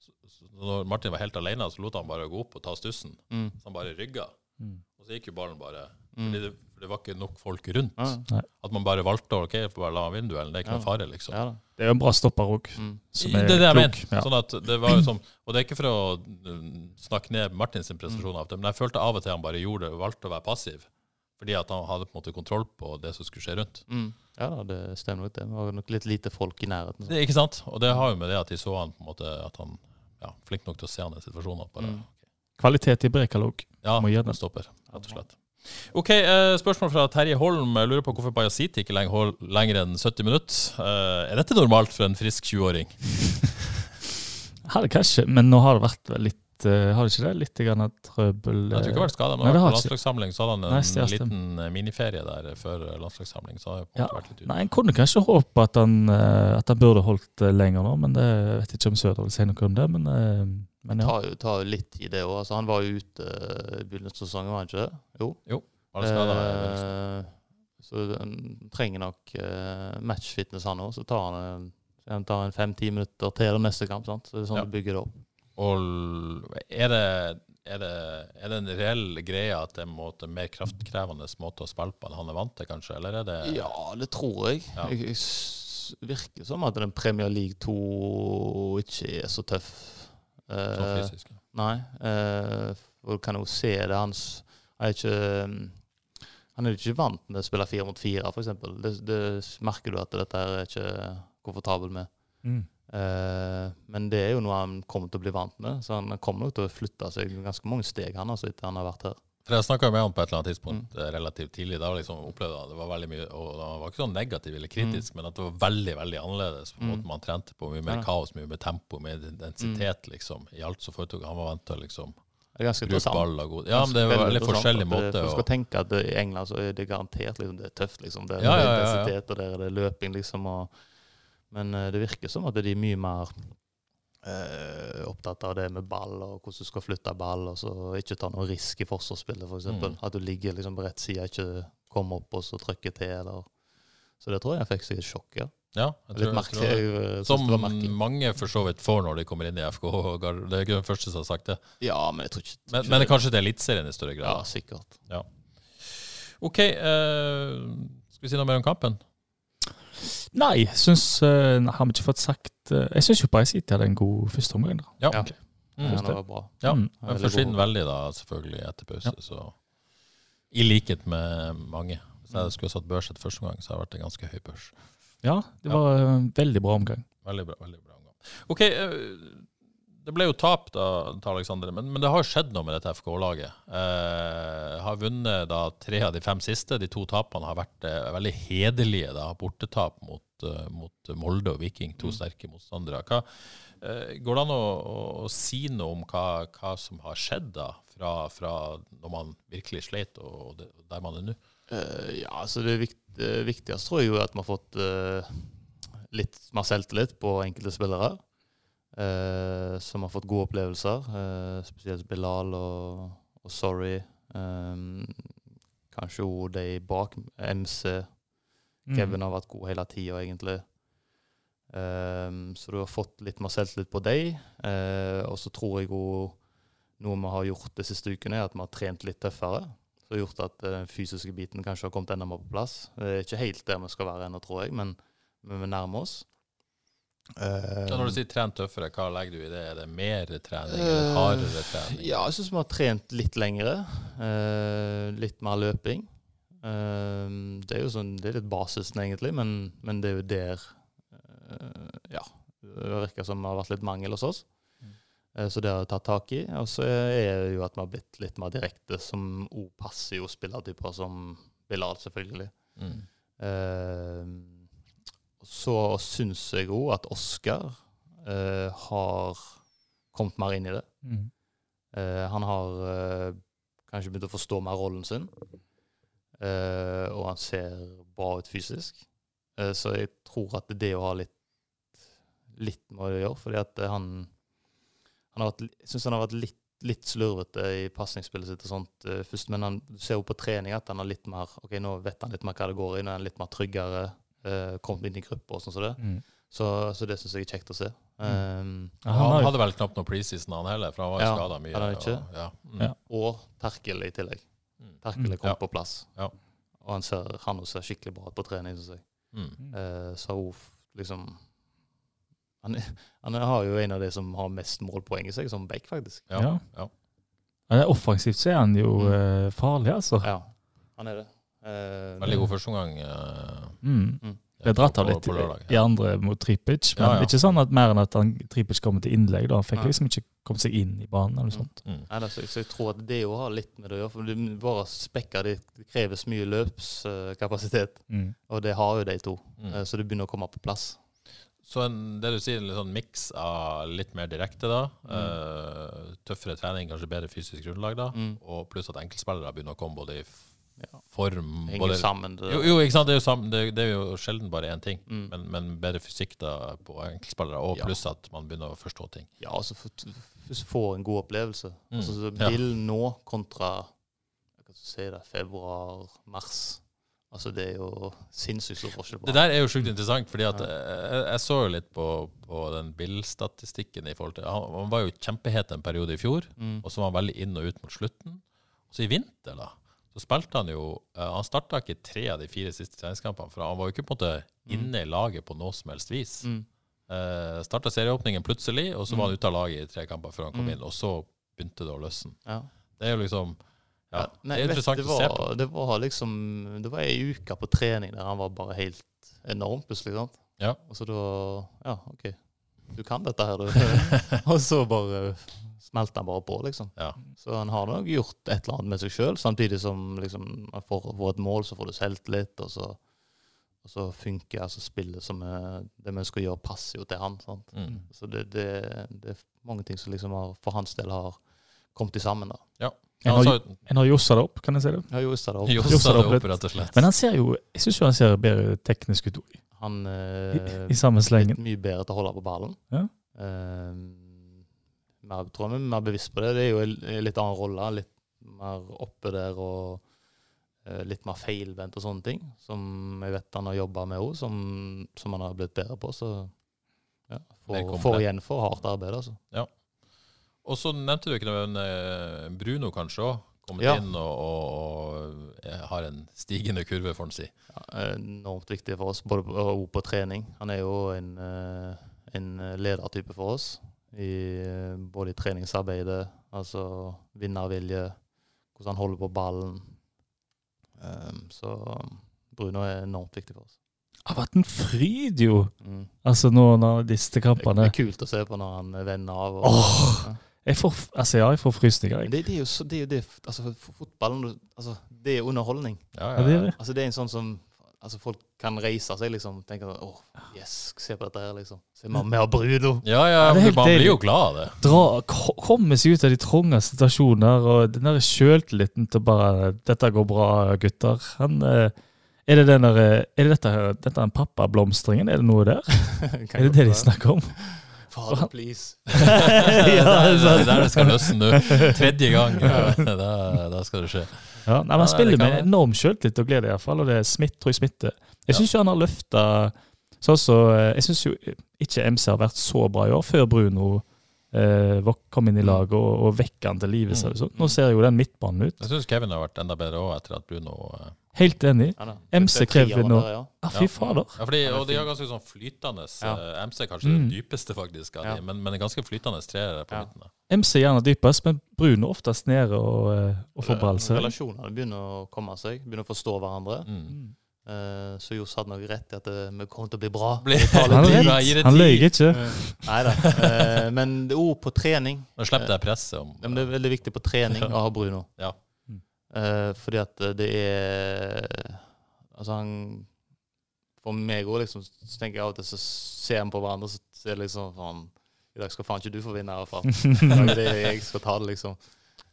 så, så Når Martin var helt alene, så lot han bare gå opp og ta stussen. Så han bare rygga. Mm. Og så gikk jo ballen bare Mm. Fordi det, for det var ikke nok folk rundt. Ja, At man bare valgte å ok, bare la vinne. Det er ikke noe Ja. fare, liksom. ja da. Det er jo en bra stopper òg, Mm. som det er er det jeg klok. mener. Ja. Sånn at det var jo som, og det er ikke for å mm, snakke ned Martins prestasjon, av det, men jeg følte av og til han bare gjorde det, valgte å være passiv. Fordi at han hadde på en måte kontroll på det som skulle skje rundt. Mm. Ja da, det stemmer nok det. Det var nok litt lite folk i nærheten. Det, er ikke sant? Og det har jo med det at de så han på en måte at han ja, flink nok til å se han i situasjonen. Bare, Mm. Kvalitet i Brekalog. Ja, Må gjøre det. stopper, rett og slett. Ok, eh, Spørsmål fra Terje Holm. Jeg lurer på hvorfor Bajaziti ikke lenger, hold, lenger enn 70 minutter. Eh, er dette normalt for en frisk 20-åring? Hadde kanskje, men nå har det vært litt eh, Har det ikke det? Litt grann trøbbel Jeg tror ikke det har vært skada. Det På landslagssamling så hadde han en Nei, liten miniferie der før landslagssamling. Så har Ja. vært litt. Nei, En kunne kanskje håpe at han, at han burde holdt lenger nå, men det, jeg vet ikke om Søder vil si noe om det. Men, men Det ja. tar jo, tar jo litt tid, det òg. Altså, han var jo ute eh, i begynnelsen av sesongen, var han ikke det? Jo. Var det skadet. Eh, så han trenger nok eh, matchfitness, han òg. Så tar han, en- han tar en fem-ti minutter til den neste kamp. sant? Så det er sånn Ja. du bygger det opp. Og er det, er, det, er det en reell greie at det er en måte, mer kraftkrevende måte å spille på enn han er vant til, kanskje? Eller er det Ja, det tror jeg. Ja. jeg, jeg virker som at den Premier League 2 ikke er så tøff. Eh, sånn fysisk? Nei. Uh, kan jo se det hans Han er ikke mm, han er ikke vant med å spille fire mot fire, f.eks. Det, det merker du at dette er ikke komfortabel med. Mm. Uh, men det er jo noe han kommer til å bli vant med, så han kommer nok til å flytte seg ganske mange steg han altså, etter han har vært her. For Jeg snakka med han på et eller annet Mm. tidspunkt mm. relativt tidlig. Da liksom opplevde han det var veldig mye, og Han var ikke sånn negativ eller Mm. kritisk, men at det var veldig veldig annerledes. på en måte man trente på. Mye mer Ja. kaos, mye mer tempo, mer intensitet. liksom. I alt som foretok Han var vant til liksom Det ganske interessant. og god Ja, men det er veldig, veldig forskjellig måte Du skal tenke at i England så er det garantert liksom, det er tøft, liksom. Det er Ja, ja, intensitet, og der er det løping, liksom. Og, men eh, det virker som at de er mye mer eh, opptatt av det med ball, og hvordan du skal flytte ball, og så ikke ta noe risk i forsvarsspillet, f.eks. Mm. At du ligger liksom på rett side, ikke kommer opp og så trykker til, eller Så det tror jeg fikk seg et sjokk, ja. Ja, jeg tror, merkelig. jeg tror jeg, eh, Som det mange for så vidt får når de kommer inn i FK. Det er ikke den første som har sagt det. Ja, men jeg tror ikke Men, men kanskje til Eliteserien i større grad? Ja, sikkert. sikkert. OK, eh, skal vi si noe mer om kampen? Nei, syns uh, Har vi ikke fått sagt uh, Jeg syns jo bare City hadde en god første omgang. da. Ja. Okay. Mm. Ja, det var bra. Ja, Mm. Men forsvinner veldig, da, selvfølgelig, etter pause. Så I likhet med mange. Hvis jeg skulle satt børs etter første omgang, så hadde det vært en ganske høy børs. Ja, det var en veldig bra omgang. Veldig bra. veldig bra omgang. OK, eh, det ble jo tap da, til Alexander, men, men det har skjedd noe med dette FK-laget. Eh, har vunnet da tre av de fem siste. De to tapene har vært eh, veldig hederlige. da, Bortetap mot, uh, mot Molde og Viking, to sterke motstandere. Hva, eh, går det an å, å, si noe om hva, hva som har skjedd da, fra, fra når man virkelig sleit og det, der man er nå? Uh, ja, altså det, vikt, det viktigste tror jeg jo er at vi har fått uh, litt mer selvtillit på enkelte spillere. Eh, som har fått gode opplevelser. eh, spesielt Bilal og, og Sorry. Um, kanskje òg de bak. MC. Mm. Kevin har vært god hele tida, egentlig. Um, så du har fått litt mer selvtillit på dem. Uh, og så tror jeg òg noe vi har gjort de siste ukene, er at vi har trent litt tøffere. Som har gjort at eh, den fysiske biten kanskje har kommet enda mer på plass. Det er ikke helt der vi skal være ennå, tror jeg, men, men vi nærmer oss. Uh, når du sier trent tøffere, hva legger du i det? Er det mer trening? eller Eh, hardere trening? Ja, jeg syns vi har trent litt lengre. eh, litt mer løping. Eh, det er jo sånn, det er litt basisen, egentlig, men, men det er jo der eh, Ja. Det virker som det har vært litt mangel hos oss. Eh, så det har jeg tatt tak i. Og så er det jo at vi har blitt litt mer direkte, som òg passer jo spillertyper som Bilal, selvfølgelig. Mm. Så syns jeg òg at Oskar eh, har kommet mer inn i det. Mm. Eh, han har eh, kanskje begynt å forstå mer rollen sin, Eh, og han ser bra ut fysisk. Eh, så jeg tror at det å ha litt, litt med å gjøre, fordi at eh, han, han har vært, jeg syns han har vært litt, litt slurvete i pasningsspillet sitt og sånt først, men han ser jo på trening at han har litt mer Ok, nå vet han litt mer hva det går i, nå er han litt mer tryggere, eh, kommet inn i gruppa. og sånn som det. Mm. Så, så det syns jeg er kjekt å se. Um, Ja, Han, han hadde vel knapt noe preseason han heller, for han var jo Ja, skada mye. han ikke? Og, ja. Mm. Ja. og Terkel i tillegg. Mm. Terkel er Mm. kommet Ja. på plass. Ja. Og han ser, han ser skikkelig bra ut på trening, syns jeg. Mm. Uh, så hun liksom han, han har jo en av de som har mest målpoeng i seg, som Beck, faktisk. Ja. Ja. Ja. Offensivt så er han jo Mm. eh, farlig, altså. Ja, han er det. Eh, Veldig god førsteomgang. Uh, Mm. Det er dratt av litt på, lørdag. i andre mot Tripic, men Ja, ja. ikke sånn at mer enn at han, Tripic kommer til innlegg. da. Han fikk liksom ikke kommet seg inn i banen eller noe sånt. Mm. Nei, så, så jeg tror at det jo har litt med det å gjøre. For du bare spekker, det, det kreves mye løpskapasitet. Mm. Og det har jo de to. Mm. Eh, så det begynner å komme på plass. Så en, det du sier, en litt sånn miks av litt mer direkte, da. Mm. Uh, tøffere trening, kanskje bedre fysisk grunnlag, da. Mm. Og pluss at enkeltspillere begynner å komme både i Ja. Form Henger både, sammen. Det, jo, jo, ikke sant. Det er jo, sammen, det, det er jo sjelden bare én ting. Mm. Men, men bedre fysikk da på enkeltspillere, og pluss at man begynner å forstå ting. Ja, altså få en god opplevelse. Mm. Altså. Bill nå kontra hva skal si det, februar, mars. Altså, det er jo sinnssykt stor forskjell på Det der er jo sjukt interessant, fordi at jeg, jeg så jo litt på, på den Bill-statistikken i forhold til han, han var jo kjempehet en periode i fjor, Mm. og så var han veldig inn og ut mot slutten. Og så i vinter, da, så spilte han jo uh, Han starta ikke tre av de fire siste treningskampene, for han var jo ikke på en måte inne i laget på noe som helst vis. Mm. Uh, starta serieåpningen plutselig, og så var han ute av laget i tre kamper før han kom Mm. inn, og så begynte det å løsne. Ja. Det er jo liksom Ja, nei, det er vet, interessant var, å se på. Det var liksom Det var ei uke på trening der han var bare helt enorm plutselig. sant? Ja. Og så da Ja, OK. Du kan dette her, du. og så bare smelter han bare på, liksom. Ja. Så han har nok gjort et eller annet med seg sjøl, samtidig som liksom, for får, få et mål, så får du selvtillit, og så, og så funker altså spillet som er, det vi skal gjøre, passer jo til han. sant? Mm. Så det, det, det er mange ting som liksom har, for hans del har kommet sammen. da. Ja. En har, sa en har jossa det opp, kan jeg si det. Har jo det opp. jo, Jossa det det opp rett og slett. Men han ser jo Jeg syns jo han ser bedre teknisk ut òg, Han i, eh, i samme blitt slengen. mye bedre til å holde på ballen. Ja. Uh, mer, tror jeg vi er mer bevisst på det. Det er jo en litt annen rolle. Litt mer oppe der og uh, litt mer feilvendt og sånne ting. Som jeg vet han har jobba med òg, som, som han har blitt bedre på. Så ja, får, igjen for hardt arbeid, altså. Og så nevnte du ikke noe om eh, Bruno kanskje òg. Kommet Ja. inn og, og, og eh, har en stigende kurve, får en si. Ja, enormt viktig for oss, både på, og på trening. Han er jo en, eh, en ledertype for oss. I, både i treningsarbeidet, altså vinnervilje, hvordan han holder på ballen. Um, så Bruno er enormt viktig for oss. Det har vært en fryd, jo. Mm. Altså nå når disse kampene det er kult å se på når han vender av. Og, Åh, ja. Jeg får, altså ja, jeg får frysninger. Jeg. det, det er jo så, det er jo det altså, Fotballen altså, det er underholdning. Ja, Ja, det er det. Altså, det er en sånn som altså, folk kan reise seg liksom tenke sånn, åh, yes, se på dette her, liksom. Se mer, mer Brudo. Ja, ja, Ja, det er helt man blir jo glad av det. Dra, komme seg ut av de trange situasjoner og den der sjøltilliten til bare 'Dette går bra, gutter'. Han, eh, er det den der, eh, er det dette, dette er en pappablomstringen? Er det noe der? Er det det de snakker om? Father, please. det, Ja, det er der det skal løsne nå. Tredje gang. Ja, da, da skal det skje. Ja, nei, Han spiller med være. enorm sjøltillit og glede, i hvert fall, og det er smitt, tror jeg smitter. Jeg Ja. jo han har løfta sånn så, eh, Jeg syns jo ikke MC har vært så bra i år, før Bruno eh, kom inn i laget og, og vekka han til live. ut. Nå ser jo den midtbanen ut. Jeg syns Kevin har vært enda bedre òg etter at Bruno eh, Helt enig. Ja. MC Kevin og- ja. Ah, fy fader. Ja, fordi, og de har ganske sånn flytende Ja. eh, MC, kanskje Mm. det dypeste faktisk av Ja. de, men, men ganske flytende treere på Ja. midten. da. MC er gjerne dypest, men Bruno oftest nede og, eh, og får ball. Relasjonene begynner å komme seg, begynner å forstå hverandre. Mm. Uh, så Johs hadde nok rett i at vi kommer til å bli bra. Han, han løy ikke. Nei da. Uh, men det er ord på trening. Nå slipper jeg presset om det er veldig viktig på trening å ha Bruno. Ja. Eh, fordi at det er Altså, han For meg òg, liksom, så tenker jeg av og til så ser han på hverandre, så er det liksom faen I dag skal faen ikke du få vinne, i hvert fall. I er jeg skal ta det, liksom.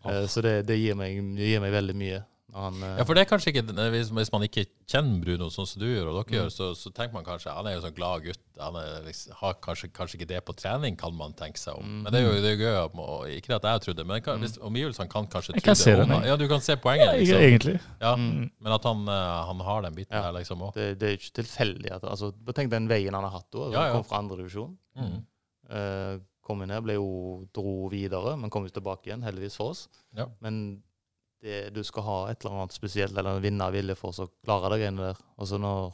Eh, så det, det, gir meg, det gir meg veldig mye. Han, eh, Ja, for det er kanskje ikke Hvis, hvis man ikke kjenner Bruno sånn som du gjør, og dere Mm. gjør, så, så tenker man kanskje Han er jo sånn glad gutt. Han er, liksom, har kanskje, kanskje ikke det på trening, kan man tenke seg om. Mm. Men det er jo det er gøy at man- Ikke at jeg trodde, men kan, hvis omgivelsene kan kanskje tro kan se det, om- Ja, du kan se poenget, liksom. egentlig. Ja, Mm. Men at han, eh, han har den biten Ja. der, liksom òg. det, det er jo ikke tilfeldig. At, altså, tenk den veien han har hatt da. Ja, ja. Kom fra andredivisjon. Mm. Uh, kom inn her, ble jo dro videre, men kom jo tilbake igjen, heldigvis for oss. Ja. Men det, du skal ha et eller annet spesielt, eller en vinnervilje for å klare de greiene der. Altså når,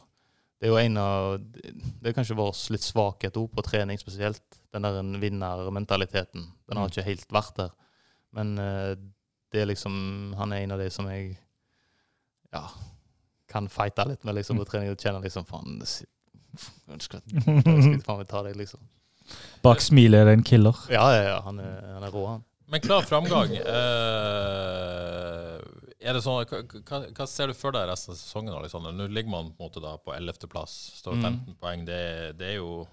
det er jo en av Det er kanskje vår litt svakhet òg, på trening spesielt. Den der en vinnermentaliteten. Den har Mm. ikke helt vært der. Men eh, det er liksom Han er en av de som jeg ja, kan fighte litt med liksom, på trening og kjenne liksom Faen, sit- jeg faen meg ta deg, liksom. Bak smilet er det en killer. Ja, ja, ja. Han er, han er rå, han. Men klar framgang. Eh, er det sånn, hva, hva, ser du for deg resten av sesongen? Alexander? Nå ligger man på en måte da på 11.-plass, står Mm. 15 poeng. Det, det, er jo,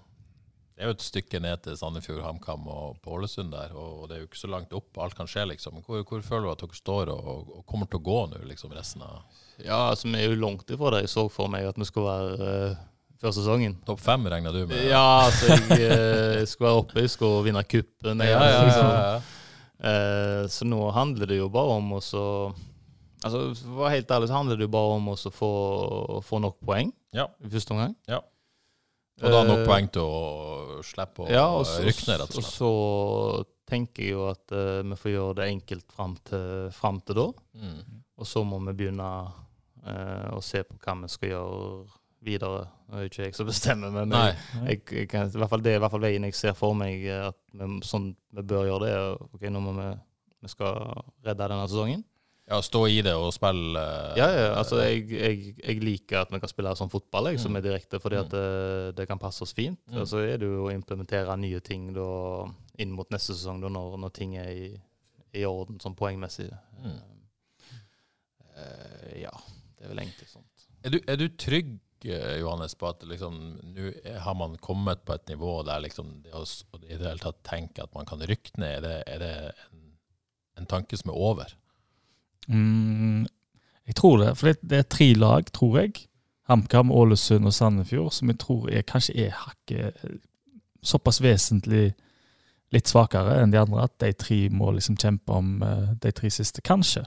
det er jo et stykke ned til Sandefjord, HamKam og på Ålesund der. Og det er jo ikke så langt opp. Alt kan skje, liksom. Hvor, hvor føler du at dere står og, og kommer til å gå nå, liksom, resten av Ja, altså vi er jo langt ifra det. Jeg så for meg at vi skulle være uh før sesongen. Topp fem, regner du med? Ja, altså jeg, eh, skulle være oppe, jeg skulle vinne cupen. ja, jeg- ja, ja, ja. Eh, så nå handler det jo bare om å så Altså, For å være helt ærlig så handler det jo bare om å få, få nok poeng Ja. i første omgang. Ja. Og da nok Eh, poeng til å slippe å Ja, og så, rykke ned, rett og og så tenker jeg jo at uh, vi får gjøre det enkelt fram til, fram til da. Mm. Og så må vi begynne uh, å se på hva vi skal gjøre videre. Det er ikke jeg som bestemmer, men Nei. jeg, jeg, jeg kan, i hvert fall, det er i hvert fall veien jeg ser for meg eh, at vi, sånn vi bør gjøre det. Ok, nå må vi, vi skal redde denne sesongen. Ja, stå i det og spille uh, Ja, ja, altså jeg, jeg, jeg liker at vi kan spille sånn fotball jeg, som Mm. er direkte, fordi at det, det kan passe oss fint. Mm. Og så er det jo å implementere nye ting da, inn mot neste sesong, da, når, når ting er i, i orden sånn poengmessig. Mm. Uh, ja, det er vel egentlig sånt. Er du, er du trygg, eh, Johannes, på at liksom, nå har man kommet på et nivå der liksom, det å i det hele tatt tenke at man kan rykke ned, er det, er det en en tanke som er over? Mm, jeg tror det, for det, det er tre lag, tror jeg. HamKam, Ålesund og Sandefjord, som jeg tror er, kanskje er hakket eh, såpass vesentlig litt svakere enn de andre, at de tre må liksom kjempe om de tre siste, kanskje.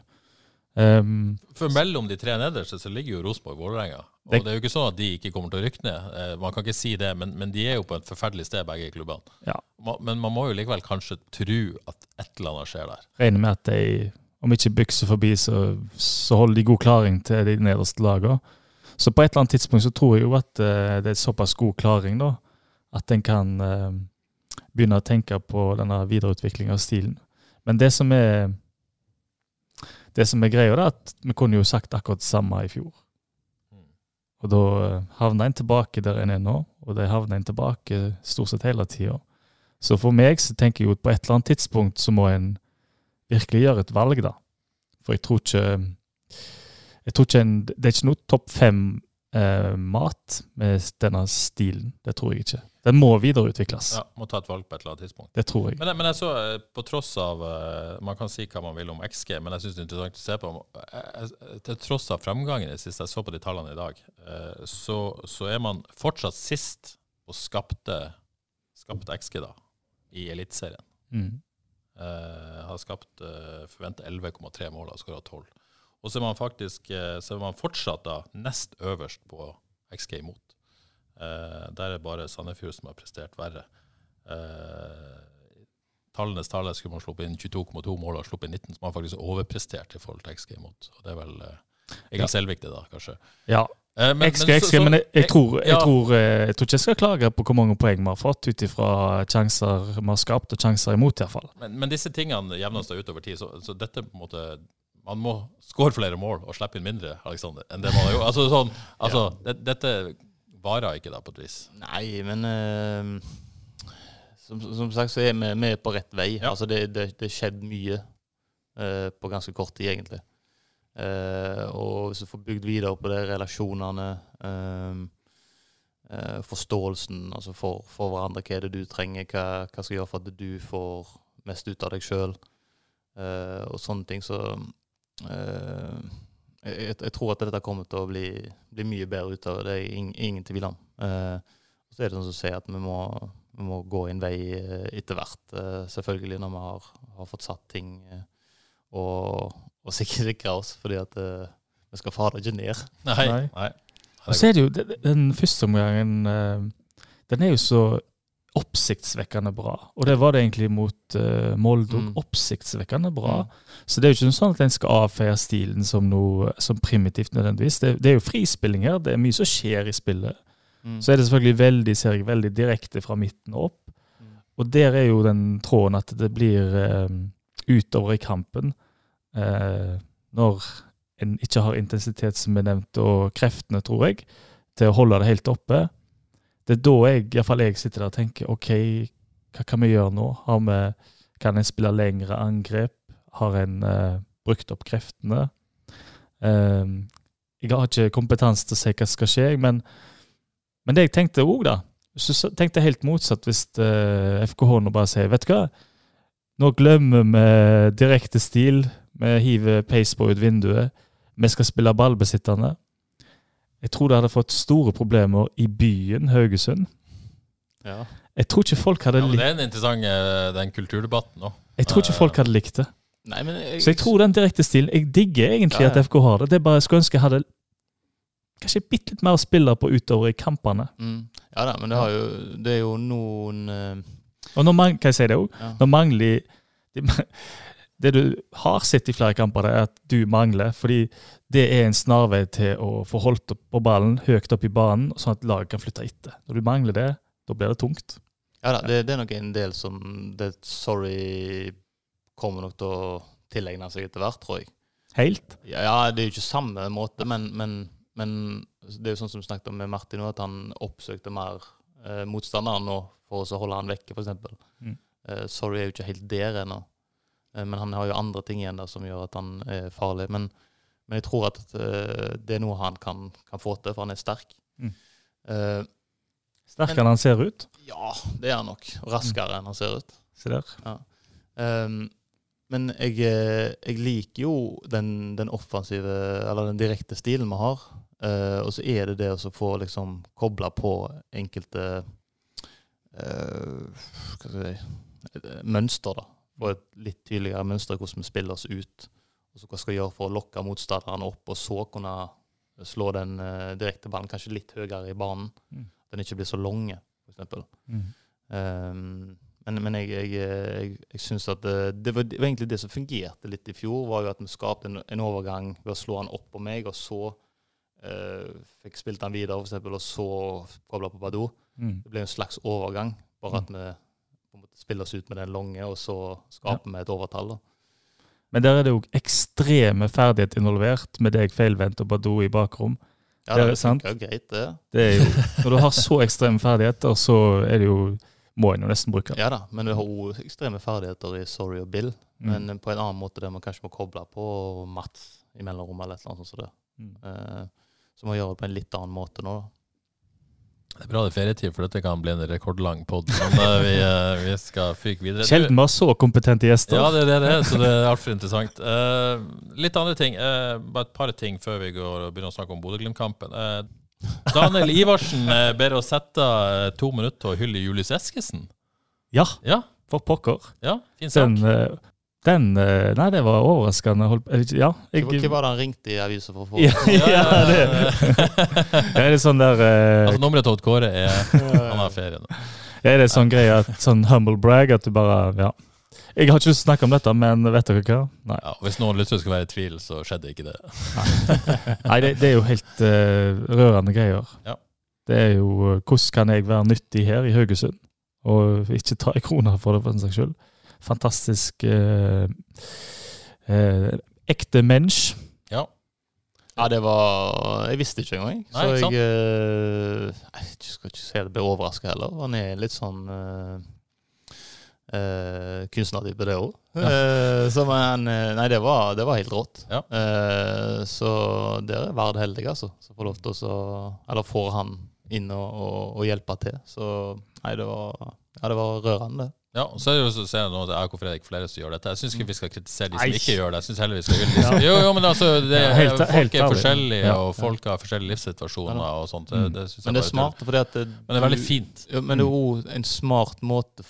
Um, For mellom de tre nederste så ligger jo Rosenborg og Vålerenga. Og det, Det- er jo ikke sånn at de ikke kommer til å rykke ned. Eh, man kan ikke si det, men, men de er jo på et forferdelig sted, begge klubbene. Ja. Men man må jo likevel kanskje tro at et eller annet skjer der. regner med at de, om ikke bykser forbi, så, så holder de god klaring til de nederste lagene. Så på et eller annet tidspunkt så tror jeg jo at eh, det er såpass god klaring da, at en kan eh, begynne å tenke på denne videreutviklinga av stilen. Men det som er det som er greia, er at vi kunne jo sagt akkurat det samme i fjor. Og da eh, havna en tilbake der en er nå, og det havna en tilbake stort sett hele tida. Så for meg så tenker jeg jo at på et eller annet tidspunkt så må en virkelig gjøre et valg, da. For jeg tror ikke jeg tror ikke en, Det er ikke noe topp fem-mat med denne stilen. Det tror jeg ikke. Den må videreutvikles. Ja, Må ta et valg på et eller annet tidspunkt. Det tror jeg. Men, jeg- men jeg så, eh, på tross av eh, Man kan si hva man vil om XG, men jeg syns det er interessant å se på. Eh, eh, Til tross av fremgangen i det siste, jeg så på de tallene i dag, så, så er man fortsatt sist på skapte, skapte XG da, i Eliteserien. Mm. Uh, har skapt uh, forventa 11,3 mål og skåra 12. Og så er man faktisk uh, så er man fortsatt da nest øverst på XG imot. Eh, der er bare Sandefjord som har prestert verre. Eh, tallenes tale skulle man sluppet inn 22,2 mål og sluppet inn 19, så man har faktisk overprestert i forhold til XG imot. Og det er vel eh, egentlig Ja. selvviktig, da, kanskje. Ja. Eh, men- XG, men så- XG, men jeg, jeg, tror, jeg, ja. tror, eh, jeg tror ikke jeg skal klage på hvor mange poeng vi har fått, ut ifra sjanser vi har skapt, og sjanser imot, iallfall. Men, men disse tingene jevner seg ut over tid, så, så dette på en måte Man må skåre flere mål og slippe inn mindre, Alexander, enn det man har gjort. Altså, sånn, altså, det, dette varer ikke, da, på et vis. Nei, men uh, som, som sagt så er vi, vi er på rett vei. Ja. Altså det, det, det skjedd mye uh, på ganske kort tid, egentlig. Uh, og hvis du får bygd videre på det, relasjonene uh, Forståelsen altså for, for hverandre. Hva er det du trenger? Hva, hva skal gjøre for at du får mest ut av deg sjøl? og sånne ting. Så eh, jeg, jeg tror at dette kommer til å bli, bli mye bedre ut av det. Det er ing, ingen tvil om. Uh, så er det sånn som sier at vi må, vi må gå en vei eh, etter hvert, uh, selvfølgelig, når vi har, har fått satt ting uh, og, og sikre oss, fordi at vi skal fader ikke ned. Nei. Nei. nei. Og så er det jo det- den første omgangen Den er jo så oppsiktsvekkende bra. Og det var det egentlig mot uh, Molde. Mm. Oppsiktsvekkende bra. Mm. Så det er jo ikke sånn at en skal avfeie stilen som noe som primitivt nødvendigvis. Det, det er jo frispilling her. Det er mye som skjer i spillet. Mm. Så er det selvfølgelig veldig, ser jeg, veldig direkte fra midten og opp. Mm. Og der er jo den tråden at det blir uh, utover i kampen. uh, når en ikke har intensitet, som er nevnt, og kreftene, tror jeg, til å holde det helt oppe. Det er da jeg, iallfall jeg sitter der og tenker OK, hva kan vi gjøre nå? Vi, kan en spille lengre angrep? Har en uh, brukt opp kreftene? Eh, jeg har ikke kompetanse til å si hva som skal skje, men, men det jeg tenkte òg, da Hvis du tenkte helt motsatt, hvis uh, FKH nå bare sier Vet du hva, nå glemmer vi direkte stil. Vi hiver Pacebo ut vinduet. Vi skal spille ballbesittende. Jeg tror det hadde fått store problemer i byen Haugesund. Ja. Jeg tror ikke folk hadde Ja, men likt det er en interessant eh, den kulturdebatten òg. Jeg tror ikke folk hadde likt det. Nei, men jeg, Så jeg tror den direkte stilen Jeg digger egentlig Ja, ja. at FK har det. Det er bare jeg skulle ønske jeg hadde kanskje bitte litt mer å spille på utover i kampene. mm, Ja da, men det, har jo, det er jo noen uh... Og nå mang kan jeg si det òg? ja. Nå mangler det, det du har sett i flere kamper, det er at du mangler. Fordi det er en snarvei til å få holdt opp på ballen høyt opp i banen, sånn at laget kan flytte etter. Når du mangler det, da blir det tungt. Ja da, det, det er nok en del som det Sorry kommer nok til å tilegne seg etter hvert, tror jeg. Helt. Ja, ja, det er jo ikke samme måte, men, men, men det er jo sånn som vi snakket om med Martin at han oppsøkte mer eh, motstanderen nå for å holde han vekke, f.eks. Mm. Eh, sorry er jo ikke helt der ennå, men han har jo andre ting igjen der som gjør at han er farlig. Men, men jeg tror at eh, det er noe han kan, kan få til, for han er sterk. Mm. Uh, Sterkere enn han ser ut. ja, det er han nok. Raskere enn han ser ut. Se der. Um, men jeg, eh, jeg liker jo den, den offensive, eller den direkte stilen vi har. Uh, og så er det det å få liksom kobla på enkelte uh, hva skal jeg si, eh, mønster, da. Få et litt tydeligere mønster hvordan vi spiller oss ut. Og så hva skal vi gjøre for å lokke motstanderne opp, og så kunne slå den uh, direkte ballen kanskje litt høyere i banen. Mm. Den ikke blir så lange, f.eks. Mm. Um, men, men jeg, jeg, jeg, jeg syns at det, det, var, egentlig det som fungerte litt i fjor, var jo at vi skapte en, en overgang ved å slå han opp på meg, og så eh, fikk spilt han videre, eksempel, og så kobla på Badou. Mm. Det ble en slags overgang, bare at vi på en måte spille oss ut med den lange, og så skaper vi et overtall. da. Men der er det jo ekstreme ferdigheter involvert, med deg feilvendt og Badou i bakrom. Ja, Det er sant. greit, det. Det er jo, når du har så ekstreme ferdigheter, så er det jo må en jo nesten bruke det. Ja da, men du har òg ekstreme ferdigheter i Sorry og Bill. Mm. Men på en annen måte der man kanskje må koble på Mats i mellomrommet eller et eller annet sånt. som det. Mm. Eh, så må vi gjøre det på en litt annen måte nå. da. Det er bra det er ferietid, for dette kan bli en rekordlang pod. Men eh, vi, eh, vi skal fyke videre. Sjelden vi har så kompetente gjester. Ja, det er det så det er altfor interessant. Uh, litt andre ting. Uh, bare et par ting før vi går og begynner å snakke om Bodø-Glimt-kampen. Uh, Daniel Ivarsen ber oss sette to minutter til å hylle Julius Eskesen. Ja, Ja, for pokker. ja, fin sak. Den, den eh, Nei, det var overraskende. Ja, jeg, Hva var det han ringte i avisa for å få? ja, ja, det ja, det er sånn der eh, Altså, nummeret til Odd Kåre er Han har ferie nå. ja, det er sånn greie at sånn humble brag at du bare Ja. Jeg har ikke lyst til å snakke om dette, men vet dere hva? Nei. Ja, hvis noen lytter skal være i tvil, så skjedde ikke det. Nei, det, det er jo helt uh, rørende greier. Ja. Det er jo eh, Hvordan kan jeg være nyttig her i Haugesund, og ikke ta en krone for det, for den saks skyld? Fantastisk eh, eh, ekte mensch. Ja. Ja, det var Jeg visste ikke engang. Nei, så jeg eh, Jeg skal ikke si det blir overraska heller. Han er litt sånn uh, kunstnertype, det òg. så men eh, Nei, det var, det var helt rått. Ja. Eh, så der er Vard heldig, altså. Så får lov til å Eller får han inn og, og, og hjelpe til. Så nei, det var Ja, det var rørende. Ja, og så er det jo så ser jeg nå at jeg og Fredrik flere som gjør dette. Jeg syns ikke vi skal kritisere de som ikke gjør det. Jeg synes heller vi skal hylle de Jo, jo, men altså, det, Ja, helt- folk helt er forskjellige, Ja. og folk har forskjellige livssituasjoner Ja. og sånt. Mm. Det, det synes jeg Men det er smart, fordi at det, Men det er veldig fint. Ja, men det er òg en smart måte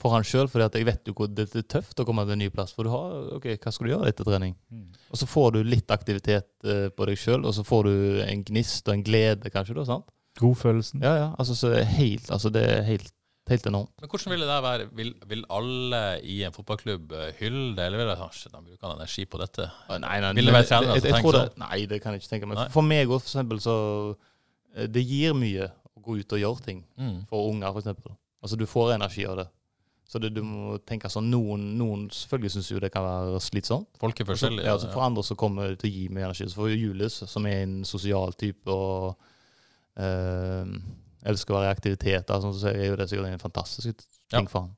for han sjøl, for jeg vet jo hvor det er tøft å komme til en ny plass. For du har OK, hva skal du gjøre etter trening? Og så får du litt aktivitet eh, på deg sjøl, og så får du en gnist og en glede, kanskje. da, sant? Godfølelsen. Ja, ja. Altså, så er helt, altså, det er helt, helt enormt. Men hvordan vil det der være? Vil, vil alle i en fotballklubb eh, hylle det, eller vil de kanskje de bruker energi på dette? Nei, nei, Vil det være trener som tenker sånn? Nei, det kan jeg ikke tenke meg. For meg òg, for eksempel, så eh, Det gir mye å gå ut og gjøre ting. Mm. for unger, for eksempel. Altså, du får energi av det. Så det, du må tenke sånn, noen, noen selvfølgelig syns jo det kan være slitsomt. Folk er forskjellige. Ja, altså for andre så kommer det til å gi mye energi. Så får jo Julius, som er en sosial type og eh, elsker å være i aktiviteter, sånn, så er jo det sikkert en fantastisk ting Ja. for han.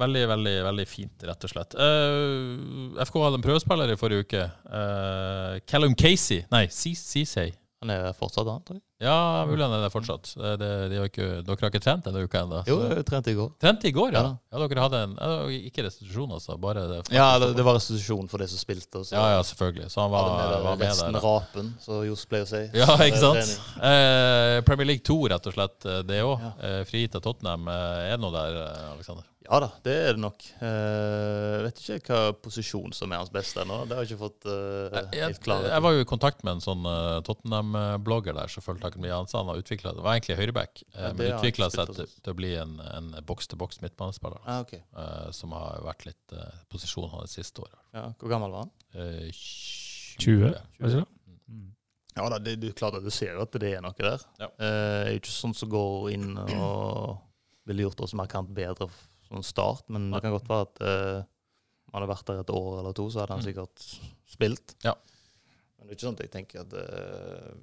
Veldig, veldig veldig fint, rett og slett. Uh, FK hadde en prøvespiller i forrige uke. Uh, Callum Casey. Nei, Ceesay. Han er fortsatt han, tror jeg. Ja, mulig han er det fortsatt. Det, det, de har ikke, dere har ikke trent denne uka ennå? Jo, jeg trente i går. Trente i går, ja. Ja ja dere hadde en, Ikke restitusjon, altså. Bare det. Ja, det, det var restitusjon for de som spilte. Også. Ja, ja, selvfølgelig. Så han var, med, vi var med resten der. Resten rapen, som Johs pleier å si. Ja, ikke sant? Eh, Premier League 2, rett og slett. eh, Det òg. Ja. Eh, Frigitt av Tottenham. Eh, er det noe der, Aleksander? Alexander? Ja da, det er det nok. Jeg vet ikke hva posisjon som er hans beste ennå. Det har jeg ikke fått uh, helt klar jeg var jo i kontakt med en sånn uh, Tottenham-blogger der som fulgte Akemedia. Han sa Han har det var egentlig høyreback, eh, Ja, men utvikla seg til, til å bli en, en boks-til-boks midtbanespiller. Ah, okay. eh, som har vært litt uh, posisjonen hans siste år. Ja, hvor gammel var han? Eh, 20, er det ikke det? Ja da, det, du, klart at du ser jo at det er noe der. Ja. Eh, er jo ikke sånn som går inn og ville gjort oss markant bedre som start, men det kan godt være at uh, om han hadde vært der et år eller to, så hadde han Mm. sikkert spilt. Ja. Men det er ikke sånn at jeg tenker at eh,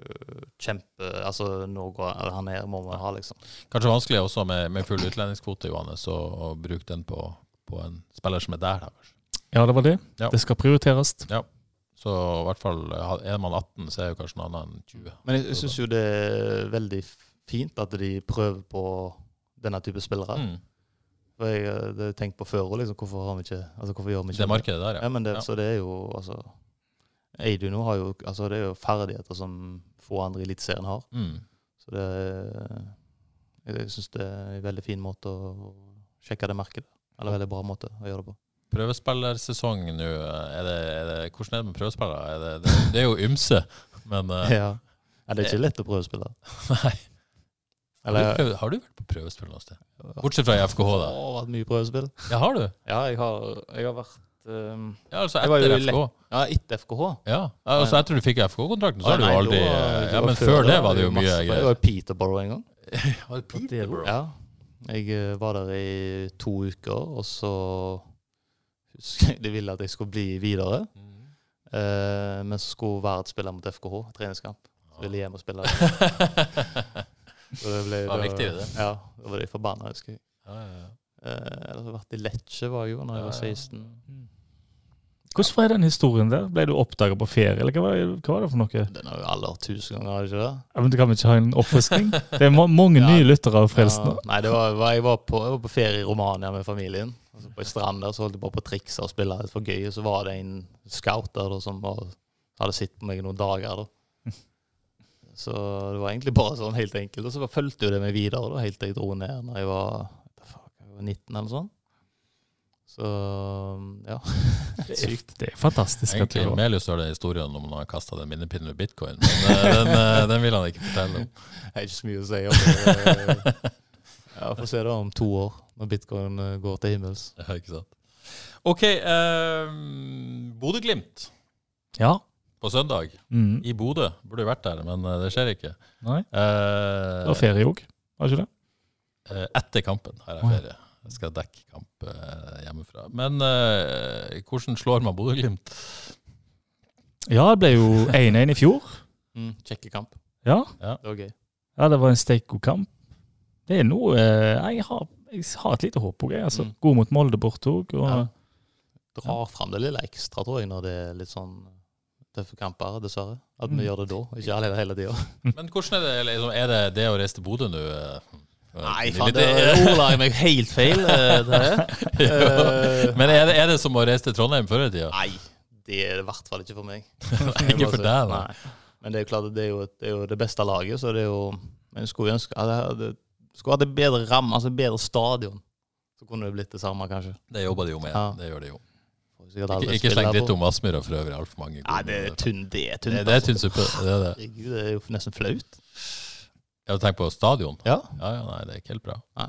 eh, Kjempe Altså, nå går han her, må vi ha, liksom. Kanskje vanskelig også med, med full utlendingskvote, Johannes, å, å bruke den på, på en spiller som er der. da. Ja, det var det. Ja. Det skal prioriteres. Ja. Så i hvert fall eh, er man 18, så er jo kanskje noe annet enn 20. Men jeg, jeg syns jo det er veldig fint at de prøver på denne type spillere. Mm. For jeg eh, har tenkt på før, òg, liksom, hvorfor, har vi ikke, altså, hvorfor gjør vi ikke Det markedet der, Ja, ja men det, Ja. Så det er jo altså Eidu nå har jo altså Det er jo ferdigheter som få andre i Eliteserien har. Mm. Så det Jeg syns det er en veldig fin måte å sjekke det markedet. Eller veldig bra måte å gjøre det på. Prøvespillersesong nå, er det, er det, hvordan er det med prøvespillere? Er det, det, det er jo ymse, men eh, Ja. ja, det er ikke lett å prøvespille. Nei. Har du, prøvd, har du vært på prøvespill noe sted? Bortsett fra i FKH, da. Å, vært mye prøvespill. Ja, har du? Ja, jeg har, jeg har vært um, Ja, altså etter FKH. Ja, etter FKH. Ja, altså etter du fikk FK-kontrakten, så har du jo aldri var- Ja, men før det var det jo mye mye Jeg greier. var i Peterborough en gang. Var det Peterborough? Ja. Jeg eh, var der i to uker, og så husker jeg de ville at jeg skulle bli videre. Mm. Eh, men så skulle Vard spille mot FKH, treningskamp. Så ville jeg hjem og spille. Det ble, Det var viktig, det. Ja, da var de forbanna, husker jeg. Ja, ja, ja. Eh, Ellers har jeg vært i Lecce, var jeg jo, når jeg var Ja, ja. Hvordan var den historien der? Ble du oppdaga på ferie, eller hva var, det, hva var det for noe? Den har jo alle hørt tusen ganger, har du ikke det? Ja, men Kan vi ikke ha en oppfriskning? Det er mange Ja. nye lyttere av Frelsen. Ja, nei, det var, var, jeg, var på, jeg var på ferie i Romania med familien. Altså på ei strand der så holdt jeg bare på å trikse og spille litt for gøy. Og så var det en scout der da, som var, hadde sett på meg noen dager. da. Så det var egentlig bare sånn helt enkelt. Og så fulgte jo det med videre da, helt til jeg dro ned når jeg var, fuck, jeg var 19 eller sånn. Så ja. Sykt. Det er fantastisk. Egentlig det å høre den historien om han har kasta den minnepinnen med bitcoin, men eh, den, eh, den vil han ikke fortelle om. Det er ikke så mye å si om det. Ja, Får se da om to år, når bitcoin eh, går til himmels. Ja, ikke sant. OK. Uh, Bodø-Glimt Ja. På søndag Mm. i Bodø. Burde jo vært der, men eh, det skjer ikke. Nei. Eh, Det var ferie òg, var ikke det? eh, etter kampen har jeg ferie. Jeg skal dekke kamp eh, hjemmefra. Men eh, hvordan slår man Bodø-Glimt? Ja, det ble jo 1-1 i fjor. Mm, Kjekke kamp. Ja. Det var gøy. ja, det var en steiko kamp. Det er noe eh, Jeg har, jeg har et lite håp òg, jeg. Altså. Mm. God mot Molde borte òg. Og, Ja. Drar fram det lille ekstra, tror jeg, når det er litt sånn tøffe kamper, dessverre. At vi Mm. gjør det da, ikke hele, hele tida. Men hvordan er det liksom, Er det det å reise til Bodø nå? eh, Nei, faen, det ordla jeg meg helt feil. eh, Det her. Eh, Men er det, er det som å reise til Trondheim før i tida? Nei, det er det i hvert fall ikke for meg. Ikke for deg. Nei. Men det er jo klart, det er jo, det er jo det beste laget, så det er jo Men jeg skulle ønske hadde- skulle hatt en bedre ramme, altså bedre stadion. Så kunne det blitt det samme, kanskje. Det jobber de jo med. Ja. Det gjør de jo. Ikke, ikke sleng dritt om Aspmyra for øvrig. Altfor mange Nei, det er tynn, det er tynn, Det, det er altså. tynn suppe. Det er det. Herregud, det er jo nesten flaut. Jeg har tenkt på stadion. Ja. Ja, ja, nei, det er ikke helt bra. Nei.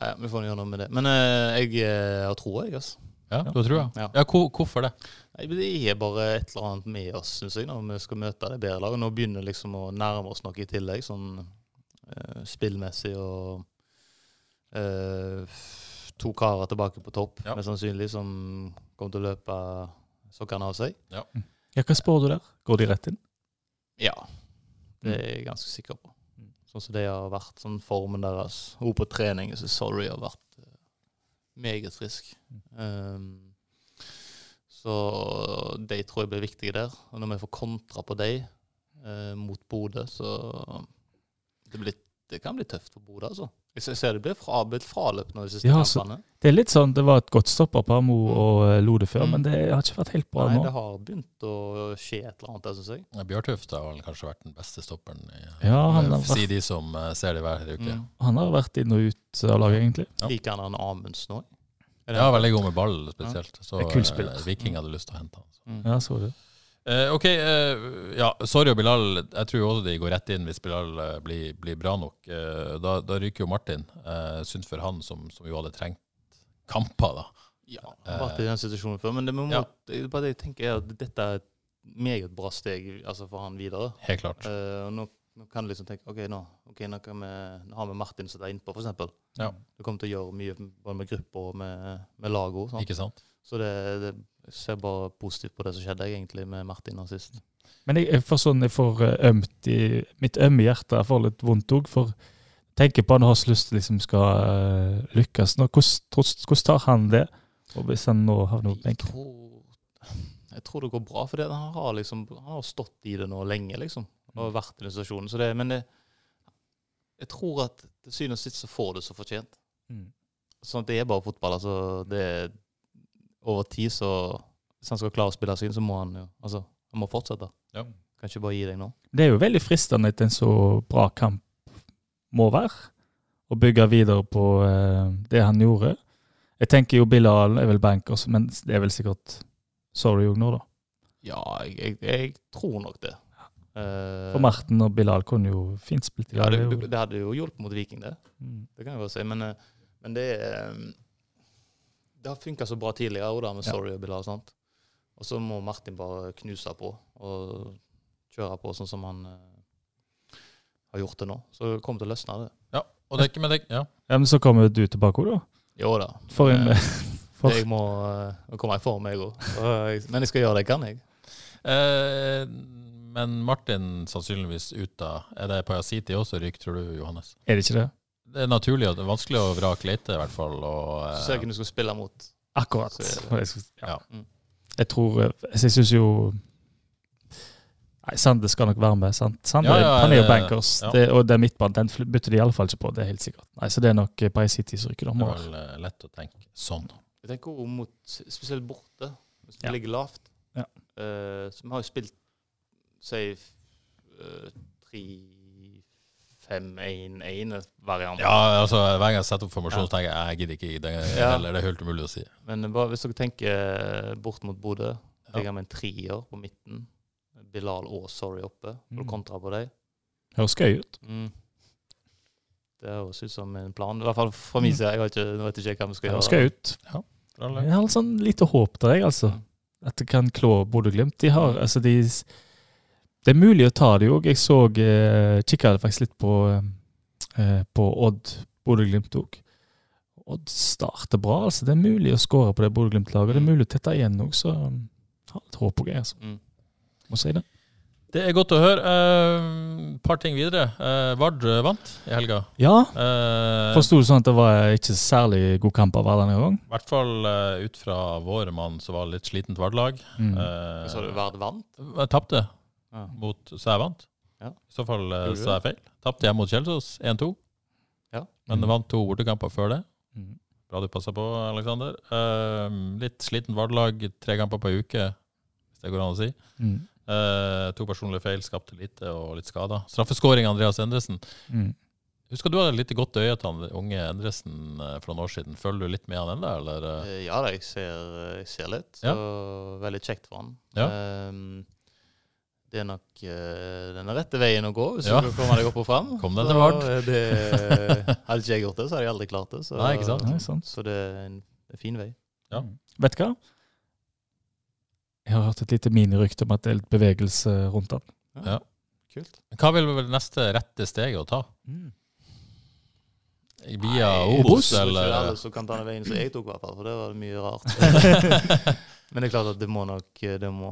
Nei, vi får gjøre noe med det. Men eh, jeg eh, har troa, jeg. altså. Ja, du tror jeg. Ja. Ja, hvor, hvorfor det? Nei, Det er bare et eller annet med oss, syns jeg, når vi skal møte det bedre laget. Nå begynner vi liksom å nærme oss noe i tillegg, sånn eh, spillmessig og eh, To karer tilbake på topp, Ja. mest sannsynlig, som kommer til å løpe sokkene av seg. ja, hva spår du der? Går de rett inn? Ja, det er jeg ganske sikker på. Sånn som det har vært, sånn formen deres. Hun på trening, så sorry, har vært eh, meget frisk. Um, så de tror jeg blir viktige der. Og når vi får kontra på de uh, mot Bodø, så det, blir, det kan bli tøft for Bodø, altså. Jeg ser det blir fra, fraløp nå de siste Ja, så- kampene. Det er litt sånn, det var et godt stopperpar, Mo og eh, Lode før, Mm. men det har ikke vært helt bra Nei, nå. det har begynt å skje et eller annet jeg syns jeg. Ja, Bjørtuft har vel kanskje vært den beste stopperen. I, Ja, han har Si vært, de som eh, ser det hver uke. Mm. han har vært inn og ut av laget, egentlig. Ja. Liker han Amundsen òg? Ja, veldig god med ball spesielt. Så eh, Viking hadde lyst til å hente han. Mm. Ja, så det. Eh, ok, uh, ja, sorry Bilal. Jeg tror også de går rett inn hvis Bilal uh, blir, blir bra nok. Da, da ryker jo Martin. Uh, synd for han som, som jo hadde trengt kamper, da. Ja, har vært i den situasjonen før. Men det, må, Ja. bare det jeg tenker er at dette er et meget bra steg altså for han videre. Helt klart. Nå, nå kan du liksom tenke OK, nå, ok, nå, kan vi, nå har vi Martin som er innpå, f.eks. Ja. Du kommer til å gjøre mye både med grupper og med, med lag sant? Ikke sant? Så det, det jeg ser bare positivt på det som skjedde egentlig med Martin nå sist. Men jeg, jeg får sånn, jeg får eh, ømt i Mitt ømme hjerte jeg får litt vondt òg, for tenker på han har så lyst liksom skal uh, lykkes nå. Hvordan, tar han det? Og hvis han nå havner på benken? jeg tror det går bra, for han har liksom han har stått i det nå lenge, liksom. Og vært i den. Så det, men det, jeg tror at til syvende og sist så får det så fortjent. Mm. sånn at det er bare fotball. altså det er Over tid, så Hvis han skal klare å spille seg inn, så må han jo altså, han må fortsette. Ja. Kan ikke bare gi deg nå. Det er jo veldig fristende etter en så bra kamp må være, å bygge videre på eh, det han gjorde. Jeg tenker jo Bilal er vel bankers, men det er vel sikkert sorry òg nå, da. Ja, jeg, jeg, jeg tror nok det. Eh, For Marten og Bilal kunne jo fint spilt i lag. det, det det, hadde jo hjulpet mot Viking, det. Mm. Det kan jeg bare si. Men, eh, men det er, eh, Det har funka så bra tidligere da, med Ja. Sorry og sånt. Og så må Martin bare knuse på og kjøre på sånn som han uh, har gjort det nå. Så det kommer til å løsne, det. Ja, og det er ikke med deg. Ja. Ja, men så kommer du tilbake òg, da. Jo da. For en Eh, for, Jeg må uh, komme i form, jeg òg. Men jeg skal gjøre det jeg kan, jeg. Eh, men Martin sannsynligvis ut da. Er det Parasiti også ryk, tror du, Johannes? Er det ikke det? Det er naturlig, og det er vanskelig å vrake lete, i hvert fall. Og, Så ser jeg eh, hvem du skal spille mot. Akkurat. Så Og Jeg, skal- ja. Ja. Mm. jeg tror eh, Jeg syns jo Nei, Sande skal nok være med. sant? Sande, Ja, ja, han er jo det- bankers, ja. det, og det er midtbanen. Den fly- bytter de iallfall ikke på, det er helt sikkert. Nei, Så det er nok eh, Paris City som rykker. da, det er vel eh, lett å tenke sånn. Jeg tenker også mot, spesielt borte, hvis det Ja. ligger lavt. Ja. Eh, så vi har jo spilt si uh, 3-5-1-1-variant. Ja, altså Hver gang jeg setter opp formasjon, så tenker jeg jeg gidder ikke. Det er, Ja. heller, det er helt umulig å si. Men bare, hvis dere tenker bort mot Bodø, Ja. ligger med en trier på midten. Bilal og Sorry oppe. Og Mm. du kontrer på dem. Høres gøy ut. Mm. Det høres ut som en plan. I hvert fall fra min Mm. side. Jeg har ikke, nå vet ikke hva vi skal Høres gjøre. gøy ut. Ja. Jeg har litt sånn lite håp der, jeg, altså. Mm. At det kan klå Bodø-Glimt. De har, altså de Det er mulig å ta det òg. Jeg så eh, Kikka faktisk litt på, eh, på Odd Bodø-Glimt òg. Odd starter bra, altså. Det er mulig å skåre på det Bodø-Glimt-laget. Det er mulig å tette igjen òg, så har litt håp òg, greier. altså. Mm. Må si det. Det er godt å høre. Et par ting videre. Uh, Vard vant i helga. Ja, Uh, forsto du sånn at det var ikke særlig god kamp av Vard denne gang? I hvert fall uh, ut fra våre mann, så var det litt slitent Vard-lag. Mm. Uh, Så du Vard vant? tapte, Ja. mot, så jeg vant. Ja. I så fall så er jeg feil. Tapte jeg mot Kjelsås 1-2, Ja. men Mm. vant to bortekamper før det. Mm. Bra du passa på, Aleksander. Uh, litt sliten Vard-lag, tre kamper på ei uke, hvis det går an å si. Mm. Uh, to personlige feil skapte lite og litt skader. Straffeskåring Andreas Endresen. Mm. Husker du hadde litt godt øye til han unge Endresen eh, for noen år siden? Følger du litt med han ennå, eller? eh? Eh, Ja da, jeg ser, jeg ser litt. Ja. Så veldig kjekt for han. Ja. Ehm, det er nok uh, den rette veien å gå hvis Ja. du kommer deg opp og fram. Kom deg Så, til Vard. eh, det, hadde ikke jeg gjort det, så hadde jeg aldri klart det. Så, Nei, ikke sant? Nei, sant. så det er en, en fin vei. Ja. Vet du hva? Jeg har hørt et lite minirykte om at det er litt bevegelse rundt den. Ja. Kult. Hva vil vel neste rette steget å ta? Via Obos, det er ikke alle som kan ta den veien som jeg tok, i hvert fall, for det var mye rart. Men det er klart at det må nok Det må,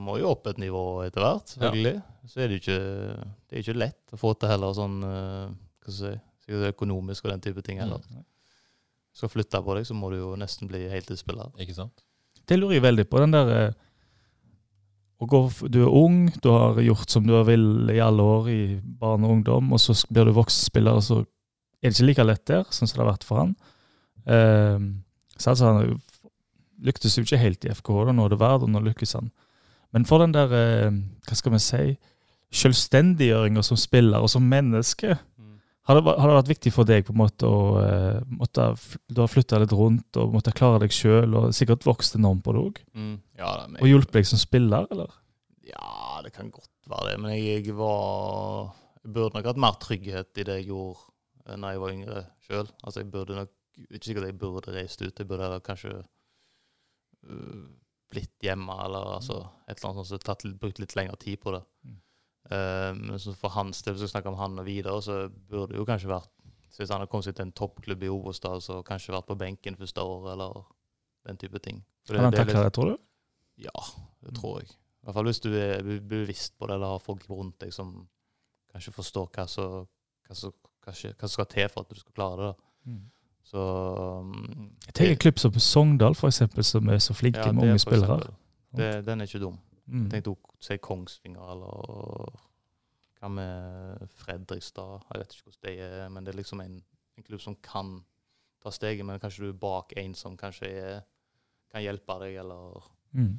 må jo opp et nivå etter hvert, selvfølgelig. Så er det jo ikke Det er ikke lett å få til heller sånn eh, Hva skal jeg si økonomisk og den type ting heller. Skal flytte på deg, så må du jo nesten bli heltidsspiller. Ikke sant? Det lurer jeg veldig på. Den der eh, å gå, Du er ung, du har gjort som du vil i alle år i barn og ungdom, og så blir du voksenspiller, og så er det ikke like lett der, sånn som det har vært for han. Eh, så altså, han lyktes jo ikke helt i FKH, da, nå det verdt, og nå lykkes han. Men for den der, eh, hva skal vi si, selvstendiggjøringa som spiller og som menneske, har det, har det vært viktig for deg på en måte å uh, måtte, Du har flytta litt rundt og måtte klare deg sjøl, og sikkert vokst enormt på det òg? Mm. Ja, Og hjulpet deg som spiller, eller? Ja, det kan godt være det. Men jeg, jeg var Jeg burde nok hatt mer trygghet i det jeg gjorde når jeg var yngre sjøl. Altså, jeg burde nok Ikke sikkert jeg burde reist ut. Jeg burde heller kanskje uh, blitt hjemme, eller altså et eller annet sånt som så brukt litt lengre tid på det. Mm. Eh, men så for hans del, hvis vi snakker om han og Vidar, så burde det jo kanskje vært så Hvis han hadde kommet seg til en toppklubb i Obostad, så kanskje vært på benken første år, eller den type ting. Har Kan han takle det, tror du? ja, det tror jeg. I hvert fall hvis du er bevisst på det, eller har folk rundt deg som kanskje forstår hva som hva som- skal til for at du skal klare det. Mm. Så um, Jeg tenker en klubb som Sogndal, for eksempel, som er så flinke ja, med unge spillere. Det, den er ikke dum. Mm. Jeg tenkte å si Kongsvinger eller hva med Fredrikstad? Jeg vet ikke hvordan det er, men det er liksom en, en klubb som kan ta steget, men kanskje du er bak en som kanskje er, kan hjelpe deg, eller Mm.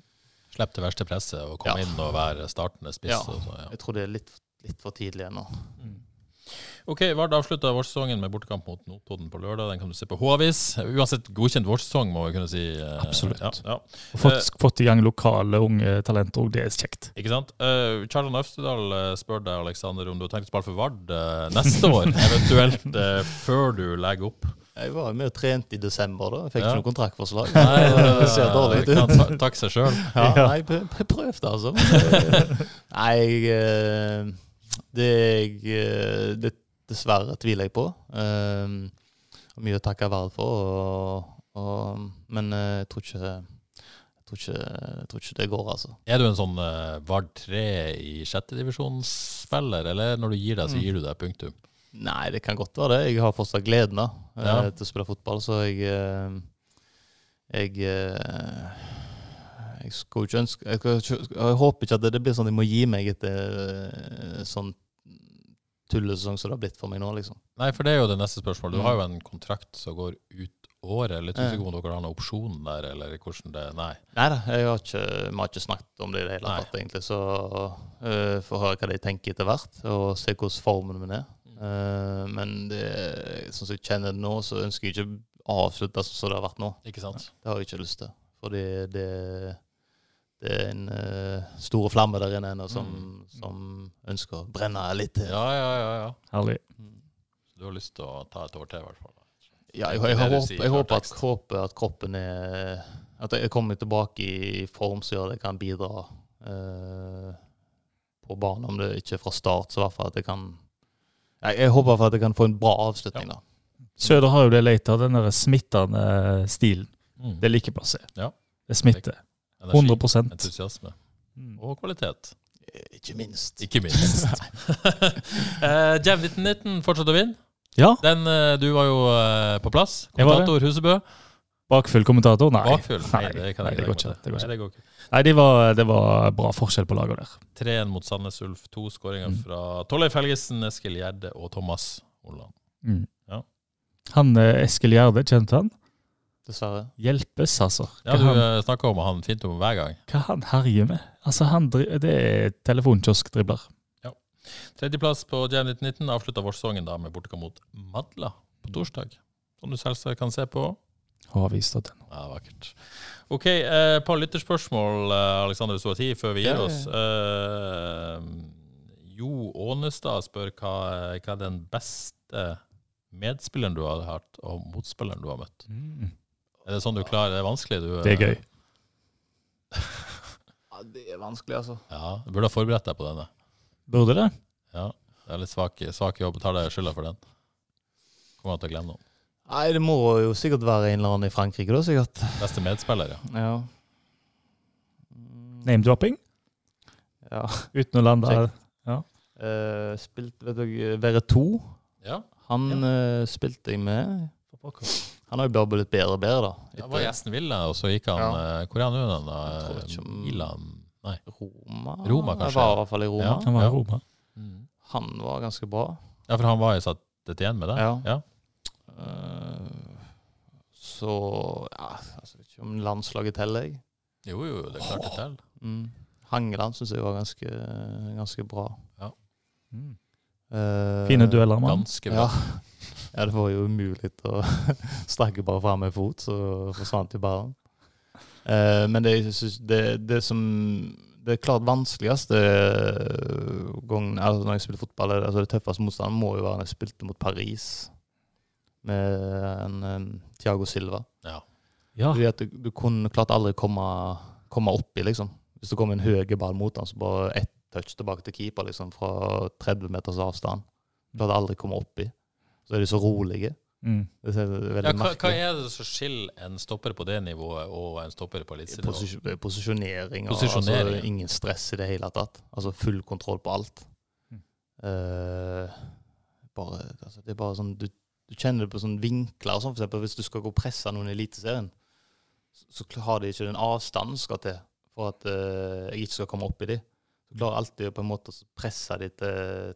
Slipp det verste presset og komme Ja. inn og være startende spiss. Ja. Så, ja. Jeg tror det er litt, litt for tidlig ennå. Ok, Vard avslutta vårsesongen med bortekamp mot Notodden på lørdag. Den kan du se på H-avis. Uansett godkjent vårsesong, må vi kunne si. eh, Absolutt. Ja, ja. Og fått, fått i gang lokale unge talenter òg, det er kjekt. Ikke sant? Uh, Kjartan Øvstedal spør deg, Aleksander, om du har tenkt å spille for Vard uh, neste år, eventuelt før du legger opp. Jeg var med og trente i desember, da. Jeg fikk Ja. ikke noe kontraktforslag. Nei, det ser dårlig ut. kan ta- takk seg sjøl. Ja, nei, jeg jeg prøvde, altså. Nei, jeg Det jeg det, Dessverre tviler jeg på. Og mye å takke Vard for. Og, og, men eh, jeg tror ikke jeg tror, ikke, jeg tror ikke det går, altså. Er du en sånn uh, Vard 3 i sjettedivisjonsspiller, eller når du gir deg, så Mm. gir du deg, punktum? Nei, det kan godt være det. Jeg har fortsatt gleden da, eh, Ja. til å spille fotball, så jeg eh, Jeg eh, Jeg ønske Jeg, jeg håper ikke at det, det blir sånn at jeg må gi meg etter eh, sånn tullesesong som det har blitt for meg nå, liksom. Nei, for det er jo det neste spørsmålet. Du Mm. har jo en kontrakt som går ut året. Litt usikker på om dere har noen opsjon der, eller hvordan det Nei. Nei da, vi har ikke snakket om det i det hele tatt, egentlig. Så uh, får høre hva de tenker etter hvert, og se hvordan formen min er. Uh, men det, sånn som jeg kjenner det nå, så ønsker jeg ikke å avslutte sånn som det har vært nå. Ikke sant? Det har jeg ikke lyst til. Fordi det, det er en uh, stor flamme der inne ennå som, som ønsker å brenne litt til. Ja, ja, ja. ja. Herlig. Så du har lyst til å ta et år til, i hvert fall? Ja, jeg, jeg, jeg, håper, jeg håper, at, håper at kroppen er At jeg kommer tilbake i form som gjør at jeg kan bidra uh, på banen. Om det ikke er fra start, så i hvert fall at jeg kan Jeg, jeg håper for at jeg kan få en bra avslutning, da. Søder har jo det leit av, den der smittende stilen. Mm. Det liker jeg bare å se. Ja. Det smitter. Energi, 100 Entusiasme. Mm. Og kvalitet. Ikke minst. Ikke minst. uh, Jam 1919 fortsatt å vinne. Ja. Den, uh, du var jo uh, på plass. Kommentator Husebø. Bakfull kommentator? Nei. Bakfull? Nei, Nei, det kan nei, det går ikke. Det går Nei, det går ikke. Nei, det var, det var bra forskjell på lagene der. 3-1 mot Sandnes Ulf. To skåringer Mm. fra Tollef Helgesen, Eskil Gjerde og Thomas Olland. Mm. Ja. Han eh, Eskil Gjerde, kjente han? Dessverre. Hjelpes, altså. Ja, Du han, snakker om han fint om hver gang. hva han herjer med? Altså, han, dri- det er telefonkioskdribler. Tredjeplass på Jam 1919 avslutta vårsesongen da med bortekamp mot Madla på torsdag. Som du selvsagt kan se på. Har vist at den. Ja, vakkert. Ok, eh, et par lytterspørsmål, eh, Alexander Suati, før vi gir Ja, ja, oss. Eh, jo Ånestad spør hva, hva er den beste medspilleren du har hatt, og motspilleren du har møtt. Mm. Er det sånn du klarer Det er vanskelig? Du, Det er gøy. Ja, det er vanskelig, altså. Ja, Du burde ha forberedt deg på denne. Burde det? Ja, Det er litt svak, svak jobb. Tar deg skylda for den. Kommer til å glemme noen. Nei, det må jo sikkert være en eller annen i Frankrike, da, sikkert. Beste medspiller, ja. Ja. Name-dropping? ja. Uten å lande her. Ja. Uh, spilt, vet du, Være 2. Ja, Han eh, spilte jeg med. Han har jo bare blitt bedre og bedre, da. Det var gjesten Villa, og så gikk han Ja. eh, Hvor er han nå, da? Om- Milan? Nei. Roma. Roma, kanskje. Jeg var i hvert fall i Roma. Ja. Han var Ja. i Roma. Han var ganske bra. Ja, for han var jo satt igjen med det? Ja. ja. Uh, så ja, altså, vet ikke om landslaget teller, jeg. Jo, jo, det er klart det teller. Mm. Hangeland syns jeg var ganske, ganske bra. Mm. Uh, Fine dueller, mann. Ganske bra. Ja. Ja, det var jo umulig å strekke bare fram en fot, så forsvant jo ballen. Eh, men det, det, det som Det klart vanskeligste gangen altså når jeg spiller fotball, er- altså det tøffeste motstanden må jo være når jeg spilte mot Paris med en, en Thiago Silva. Ja. Ja. Fordi at du, du kunne klart aldri komme, komme oppi, liksom. Hvis det kom en høy ball mot han, så bare ett touch tilbake til keeper, liksom, fra 30 meters avstand. Du hadde aldri kommet oppi. Så er de så rolige. Mm. Det er veldig Ja, hva, hva er det som skiller en stopper på det nivået og en stopper på elitenivå? Posis posisjonering. og Posisjonering, Altså, ingen stress i det hele tatt. Altså full kontroll på alt. Mm. Uh, bare, altså, det er bare sånn du, du kjenner det på sånne vinkler. og Sånn, for eksempel, hvis du skal gå og presse noen i Eliteserien, så, så har de ikke den avstanden som skal til for at uh, jeg ikke skal komme opp i de. Du klarer alltid på en måte å presse de til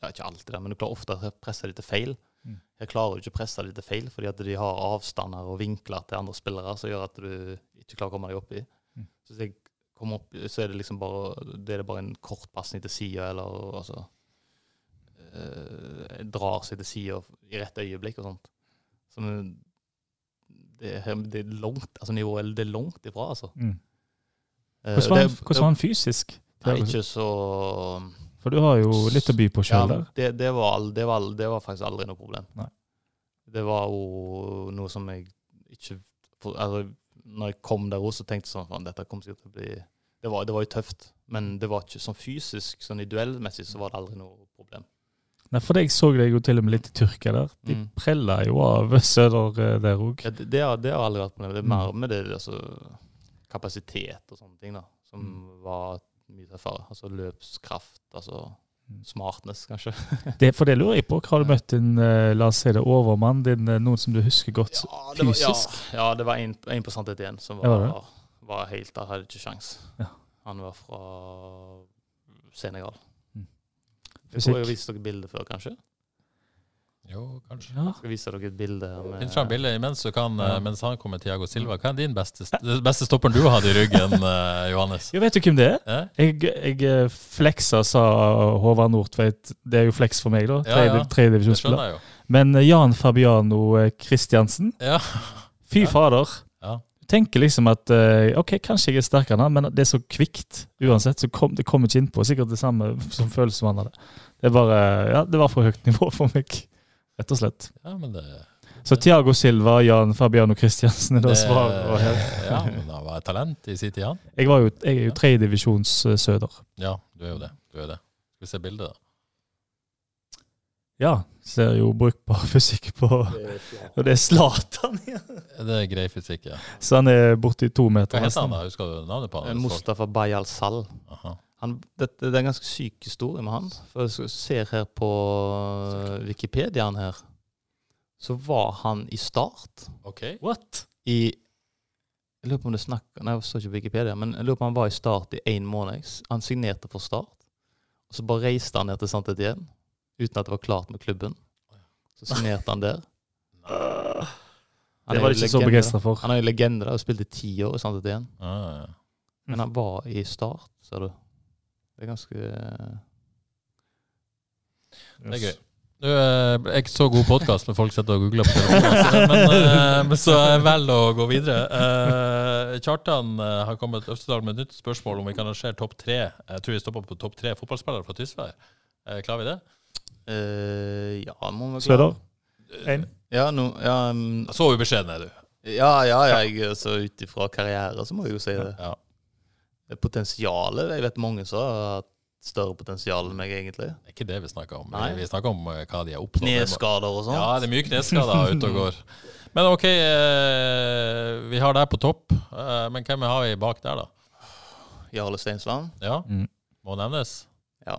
ja, Ikke alltid, men du klarer ofte å presse de til feil. Mm. her klarer jo ikke å presse dem til feil, fordi at de har avstander og vinkler til andre spillere som gjør at du ikke klarer å komme deg opp i. Mm. Så hvis jeg kommer opp, så er det liksom bare, det er bare en kort pasning til sida, eller altså eh, Drar seg til sida i rett øyeblikk og sånt. Så det, det er langt, altså nivået det er langt ifra, altså. Mm. Eh, Hvordan var han, det- hvordan var han fysisk? Nei, ikke så For du har jo litt å by på ja, sjøl der. det, det, var, det, var, det var faktisk aldri noe problem. Nei. Det var jo noe som jeg ikke altså, Når jeg kom der også, så tenkte jeg sånn at dette kommer sikkert til å bli det var, det var jo tøft, men det var ikke sånn fysisk, sånn i duellmessig, så var det aldri noe problem. Nei, for jeg så deg jo til og med litt i Tyrkia der. De Mm. prella jo av Søder eh, der òg. Ja, det, det, har, det har aldri vært problem. Det er Mm. mer med det altså, kapasitet og sånne ting da, som Mm. var mye tøffere. Altså løpskraft, altså Mm. smartness, kanskje. Det, for det lurer jeg på. Har du møtt en eh, la oss si det, overmann? Din, eh, noen som du husker godt Ja, var, fysisk? ja, det var en, en på Santet igjen som Ja, var, var var, helt Der hadde ikke sjans. Ja. Han var fra Senegal. Mm. Jeg tror jeg har vist dere bildet før, kanskje. Jo, kanskje. Ja. Skal vise dere et bilde med Finn fram bildet imens, så kan, Ja. eh, mens han kommer Tiago Silva. Hva er din beste, beste stopperen du hadde i ryggen, eh, Johannes? Jo, vet du hvem det er? Jeg, jeg eh, fleksa, sa Håvard Nordtveit. Det er jo fleks for meg, da. Ja, ja. Tredje- jeg jo. Men Jan Fabiano Christiansen Ja. Fy Ja. fader. Ja. Tenker liksom at ok, kanskje jeg er sterkere enn han, men det er så kvikt uansett. så kom, Det kommer ikke innpå. Sikkert det samme som følelsen han hadde. Det er bare, ja, det var for høyt nivå for meg, rett og slett. ja, men det, Så Tiago Silva, Jan Fabiano Christiansen er da svaret. Ja, men han var et talent i sin tid, han. Jeg, var jo, jeg er jo tredjedivisjons søder. Ja, du er jo det. Du er det. Skal vi se bildet, da? Ja, ser jo brukbar fysikk på Og det er Zlatan, ja. Det er grei fysikk, ja. Så han er borti to meter. Hva heter han da? Husker du navnet på han? Mustafa Bayal Sal. Aha. Han, det, det er en ganske syk historie med han. For jeg ser her på Wikipediaen her, så var han i Start Ok. What? i Jeg lurer på om det snakker Nei, jeg står ikke på Wikipedia, men jeg lurer på om han var i Start i én måned. Han signerte for Start, og så bare reiste han ned til St. Etienne uten at det var klart med klubben. Så signerte han der. Han Det var de ikke ikke så legende. begeistra for. Han er jo legende der og spilte ti år i St. Etienne. Ah, ja. Men han var i Start, ser du. Det er ganske yes. Det er gøy. Du, eh, er ikke så god podkast når folk sitter og googler på telefonen, men, så men så jeg velger å gå videre. Eh, Kjartan eh, har kommet Østerdal med et nytt spørsmål om vi kan arrangere topp tre. Jeg tror vi stopper på topp tre fotballspillere fra Tysvær. Eh, klarer vi det? Uh, Ja, må vi Søder? Én? Ja, no, ja, um, Så ubeskjeden er du. ja, ja, jeg, så ut ifra karriere så må jeg jo si det. Ja. Potensialet Jeg vet mange som har hatt større potensial enn meg, egentlig. Det er ikke det vi snakker om. Nei. Vi snakker om eh, hva de har oppnådd. Kneskader og sånt. Ja, det er mye kneskader ute og går. Men OK, eh, vi har deg på topp. Eh, men hvem har vi bak der, da? Jarle Steinsland. Ja, Mm. må nevnes. Ja,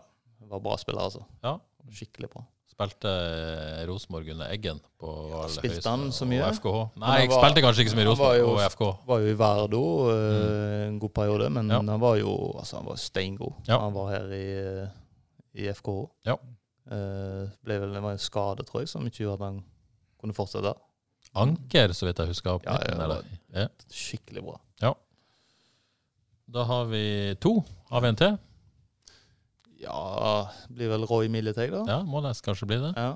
var bra spiller, altså. Ja. Skikkelig bra. Spilte eh, Rosenborg under Eggen på Val Spilte han så mye? og FKH. Nei, jeg var- spilte kanskje ikke så mye Rosenborg og FK. Var jo i Verdo eh, en god periode, men Ja. han var jo altså, han var steingod. Ja. Han var her i, eh, i FKH. Ja. Uh, ble vel, det var en skade, tror jeg, som ikke gjorde at han kunne fortsette. Anker, så vidt jeg husker. Opp Ja, midten, ja, eller? Ja. Skikkelig bra. Da har vi to. Har vi en til? Ja, blir vel Roy Milleteg, da. Ja, må nesten kanskje bli det. Ja.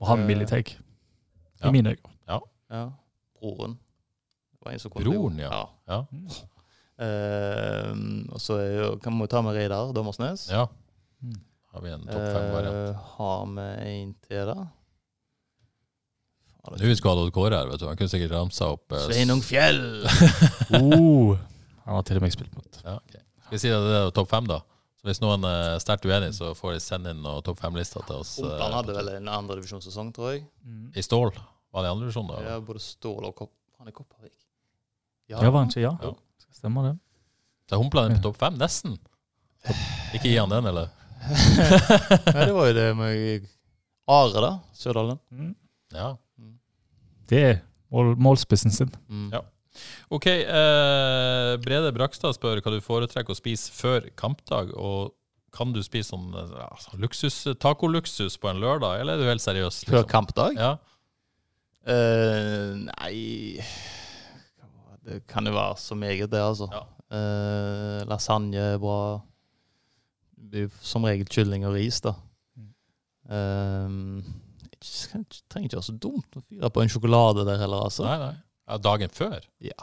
Og han Militech. Ja. I mine øyne. ja. Broren. Det var en som kunne Broren, bli- ja. ja. Mm. Uh, og så er jo- kan vi ta med Reidar Dommersnes. ja. Mm. Har vi en topp fem-variant? Uh, har vi en til, da? Nå vi Adolf Kåre her, vet du. Han kunne sikkert ramsa opp eh, Sveinung Fjell! Oh, han har til og med spilt mot. Ja, okay. Skal vi si at det er topp fem, da? Hvis noen er sterkt uenig, så får de sende inn noen topp fem-lister til oss. eh, hadde vel en andredivisjonssesong, tror jeg. I Stål. Var det i andre divisjon, da? Ja, både Stål og Kopp. Han er Kopervik. Ja, var han ikke? Ja. Ja. Stemmer det. Så humpla den på topp fem, nesten. Ikke gi han den, eller? Nei, det var jo det med Are, da. Sørdalen. Ja. Det er mål, målspissen sin. Mm. Ja. OK. Eh, Brede Brakstad spør hva du foretrekker å spise før kampdag, og kan du spise sånn ja, sånn luksus, tacoluksus på en lørdag, eller er du helt seriøs? Før Liksom? kampdag? Ja. Uh, nei Det kan jo være så meget, det, altså. Ja. Uh, lasagne er bra. Som regel kylling og ris, da. Eh, det trenger ikke være så dumt å fyre på en sjokolade der heller, altså. Nei, nei. Ja, dagen før? Ja.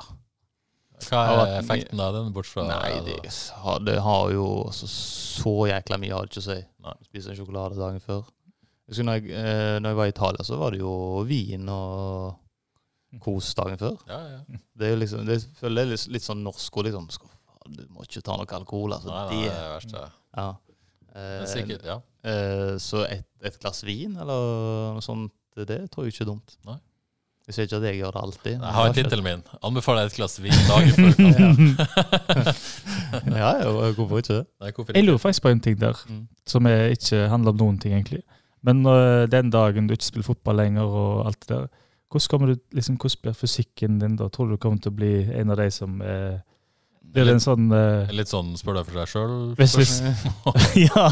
Hva er effekten av den, bortsett fra Nei, det, har- det har jo altså, så jækla mye har det ikke å si. Nei. Spise en sjokolade dagen før. Jeg husker når jeg, eh, når jeg var i Italia, så var det jo vin og kos dagen før. Ja, ja. Det er jo liksom, det, er litt, litt sånn norsk og liksom Du må ikke ta noe alkohol, altså. Nei, nei, det er det ja. Det er Eh, sikkert, ja. eh, så et, et glass vin eller noe sånt, det tror jeg ikke er dumt. Nei. Jeg sier ikke at jeg gjør det alltid. Jeg har tittelen min. Anbefaler et glass vin dagen før kamp. ja, hvorfor ikke det? Nei, hvorfor Jeg lurer faktisk på en ting der, Mm. som er ikke handler om noen ting, egentlig. Men uh, den dagen du ikke spiller fotball lenger og alt det der, hvordan, kommer du, liksom, hvordan blir fysikken din da? Tror du du kommer til å bli en av de som eh, Blir det en sånn uh, Litt sånn spør deg for deg sjøl? Wesley, ja,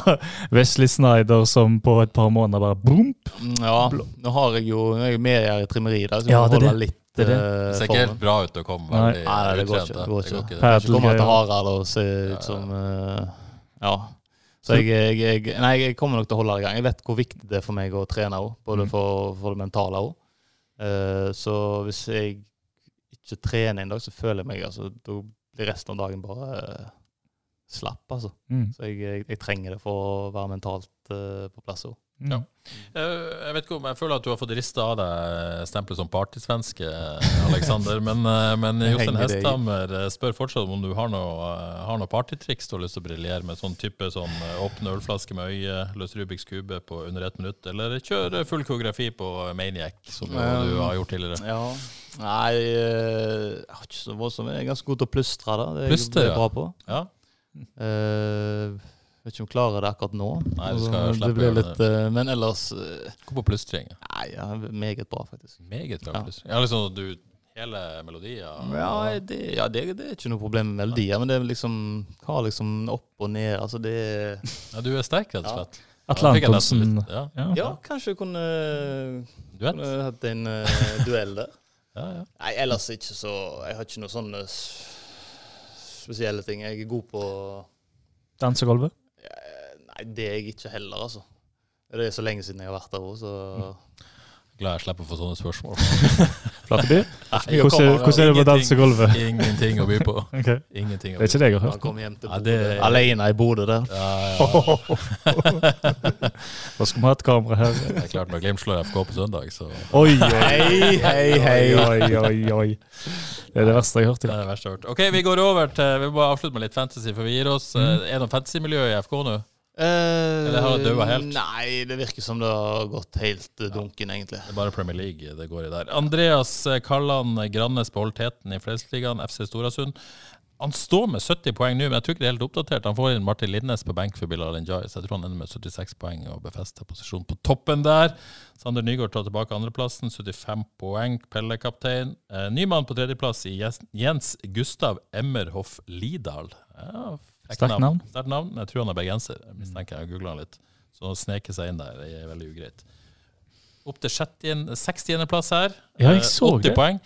Wesley Snyder som på et par måneder bare boom! Mm, Ja, nå har jeg jo Nå er jeg med her i trimmeriet, så Ja, jeg det er må holde det. litt Det er det. eh, Det ser ikke helt bra ut å komme veldig Nei, det går ikke. Det går Det går ikke. Kanskje til. Harald og se ut som eh, Ja. Så jeg, jeg, jeg Nei, jeg kommer nok til å holde det i gang. Jeg vet hvor viktig det er for meg å trene òg, både Mm. for, for det mentale òg. så hvis jeg ikke trener en dag, så føler jeg meg altså Da resten av dagen bare eh, slapp, altså. Mm. Så jeg, jeg, jeg trenger det for å være mentalt eh, på plass òg. Mm. Ja. Eh, Jeg vet ikke om jeg føler at du har fått rista av deg stempelet som partysvenske, Aleksander. Men, men Jostein. Hesthammer spør fortsatt om du har noe, har noe partytriks du har lyst til å briljere med. Sånn type sånn åpne ølflaske med øye, løs Rubiks kube på under ett minutt. Eller kjøre full koreografi på Maniac, som du har gjort tidligere. Ja. Nei, eh, jeg har ikke så voldsomt. Jeg er ganske god til å plystre, da. Det er Plystre, jeg ja. bra på. Ja. Uh, vet ikke om jeg klarer det akkurat nå. Nei, du skal Altså, slippe det blir gjøre litt, uh, Men ellers eh, Gå på plystring. Nei, ja, meget bra, faktisk. Meget bra Ja. plystring. Ja, liksom du hele melodier. Ja, det, ja det, det er ikke noe problem med melodier, men det er liksom Hva liksom opp og ned Altså, det Ja, du er sterk, rett og Ja. slett. Atle Da fikk jeg nesten Antonsen lyst- Ja. ja. Ja, kanskje jeg kunne, Du kunne hatt en eh, duell der. Ja, ja. Nei, ellers ikke så Jeg har ikke noen sånne spesielle ting. Jeg er god på Dansegulvet. Eh, Nei, det er jeg ikke heller, altså. Det er så lenge siden jeg har vært der òg, så Glad jeg slipper å få sånne spørsmål. Flatteby? Hvordan, er- hvordan er det på Ingenting. dansegulvet? Ingenting å by på. okay. Det Ingenting å er by ikke på. det jeg har Han kom hjem til Ja, det- Alene i Bodø der. Ja, ja. Da skal vi ha et kamera her. Det er klart når Glimt slår FK på søndag, så Oi, Hei, hei, hei. Oi, oi, oi. Det er det verste jeg har hørt det er det verste jeg har hørt. Ok, vi går over til Vi må bare avslutte med litt fantasy for vi gir oss. Mm. Eh, Er det noe fantasy-miljø i FK nå? Eller har det døvet helt? Eh, Nei, det virker som det har gått helt eh, dunken, egentlig. Det er bare Premier League det går i der. Andreas eh, Kalland Grannes på Holteten i Flesligaen, FC Storasund. Han står med 70 poeng nå, men jeg tror ikke det er helt oppdatert. Han får inn Martin Lindnes på benk for Bilal Njay, så jeg tror han ender med 76 poeng og befester posisjonen på toppen der. Sander Nygaard tar tilbake andreplassen, 75 poeng, Pelle-kaptein. Eh, Nymann på tredjeplass i Jens- Gustav Emmerhoff Lidal. Ja, Sterkt navn. Sterkt navn. Jeg tror han er bergenser, mistenker jeg. har googlet han litt. Så å sneke seg inn der det er veldig ugreit. Opp til 60.-plass her. Ja, jeg Eh, så 80 det. poeng.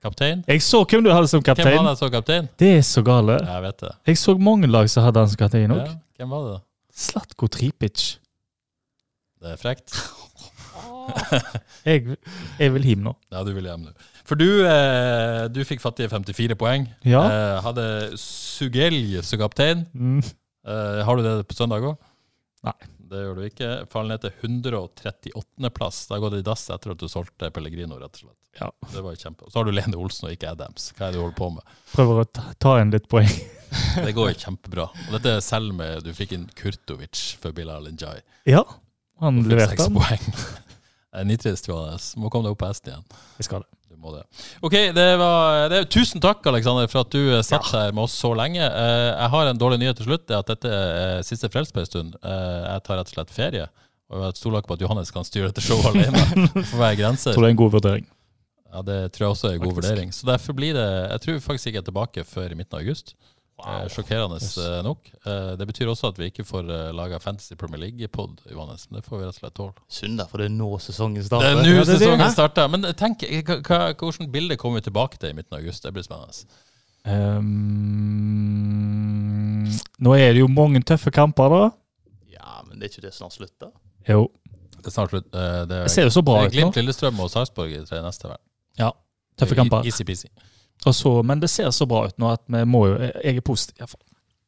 Kaptein. Jeg så hvem du hadde som kaptein. Hvem det som kaptein? Det er så gale. Jeg vet det. Jeg så mange lag som hadde han som kaptein òg. Ja, hvem var det? Slatko Tripic. Det er frekt. Jeg, jeg vil hjem nå. Ja, du vil hjem nå. For du, eh, du fikk fattige 54 poeng. Ja. Eh, hadde Sugelj som kaptein. Mm. Eh, har du det på søndag òg? Nei. Det gjør du ikke. Faller ned til 138.-plass. Da går det i dass etter at du solgte Pellegrino, rett og slett. Ja. Det var jo kjempe. Så har du Lene Olsen og ikke Adams. Hva er det du holder på med? Prøver å ta, igjen litt poeng. Det går jo kjempebra. Og dette er selv med du fikk inn Kurtovic for Bilal Njay. Ja, han leverte seks poeng. Det er nitrist, Johannes. Må komme deg opp på hesten igjen. Jeg skal det. Du må det. Ok, det var, det, Tusen takk Alexander, for at du satt satt her med oss så lenge. Eh, jeg har en dårlig nyhet til slutt. Det er at dette er siste Frelst på en stund. Eh, jeg tar rett og slett ferie. Og jeg stoler ikke på at Johannes kan styre dette showet alene. for hver grense. grenser. Tror det er en god vurdering. Ja, Det tror jeg også er en god Faktisk. vurdering. Så derfor blir det Jeg tror faktisk ikke jeg er tilbake før i midten av august. Eh, Sjokkerende yes. nok. Eh, Det betyr også at vi ikke får laga Fantasy Premier League-pod, Johannes. Men det får vi rett og slett tåle. Synd, for det er nå sesongen starter. er det er nå sesongen starter. Men tenk, hvilket bilde kommer vi tilbake til i midten av august? Det blir spennende. Um, nå er det jo mange tøffe kamper, da. Ja, men det er ikke det snart slutt, da? Jo. Det er snart slutt. Eh, Det er, Det ser jo så bra ut nå. Glimt, Lillestrøm og Sarpsborg i tre neste. verden Ja, tøffe kamper. Easy-peasy. Og så, men det ser så bra ut nå at vi må jo Jeg er positiv, iallfall.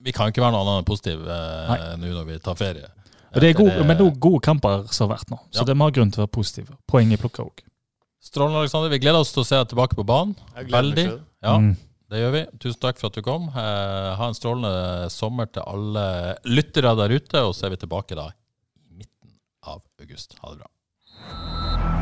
Vi kan ikke være noe annet enn positiv eh, nå når vi tar ferie. Og det er Etter gode, men det er gode kamper som har vært nå, så Ja. det må ha grunn til å være positive. Poeng er plukka òg. Strålende, Alexander. Vi gleder oss til å se deg tilbake på banen. Jeg Veldig. Ja, Mm. det gjør vi. Tusen takk for at du kom. Eh, ha en strålende sommer til alle lyttere der ute, og så er vi tilbake da i midten av august. Ha det bra.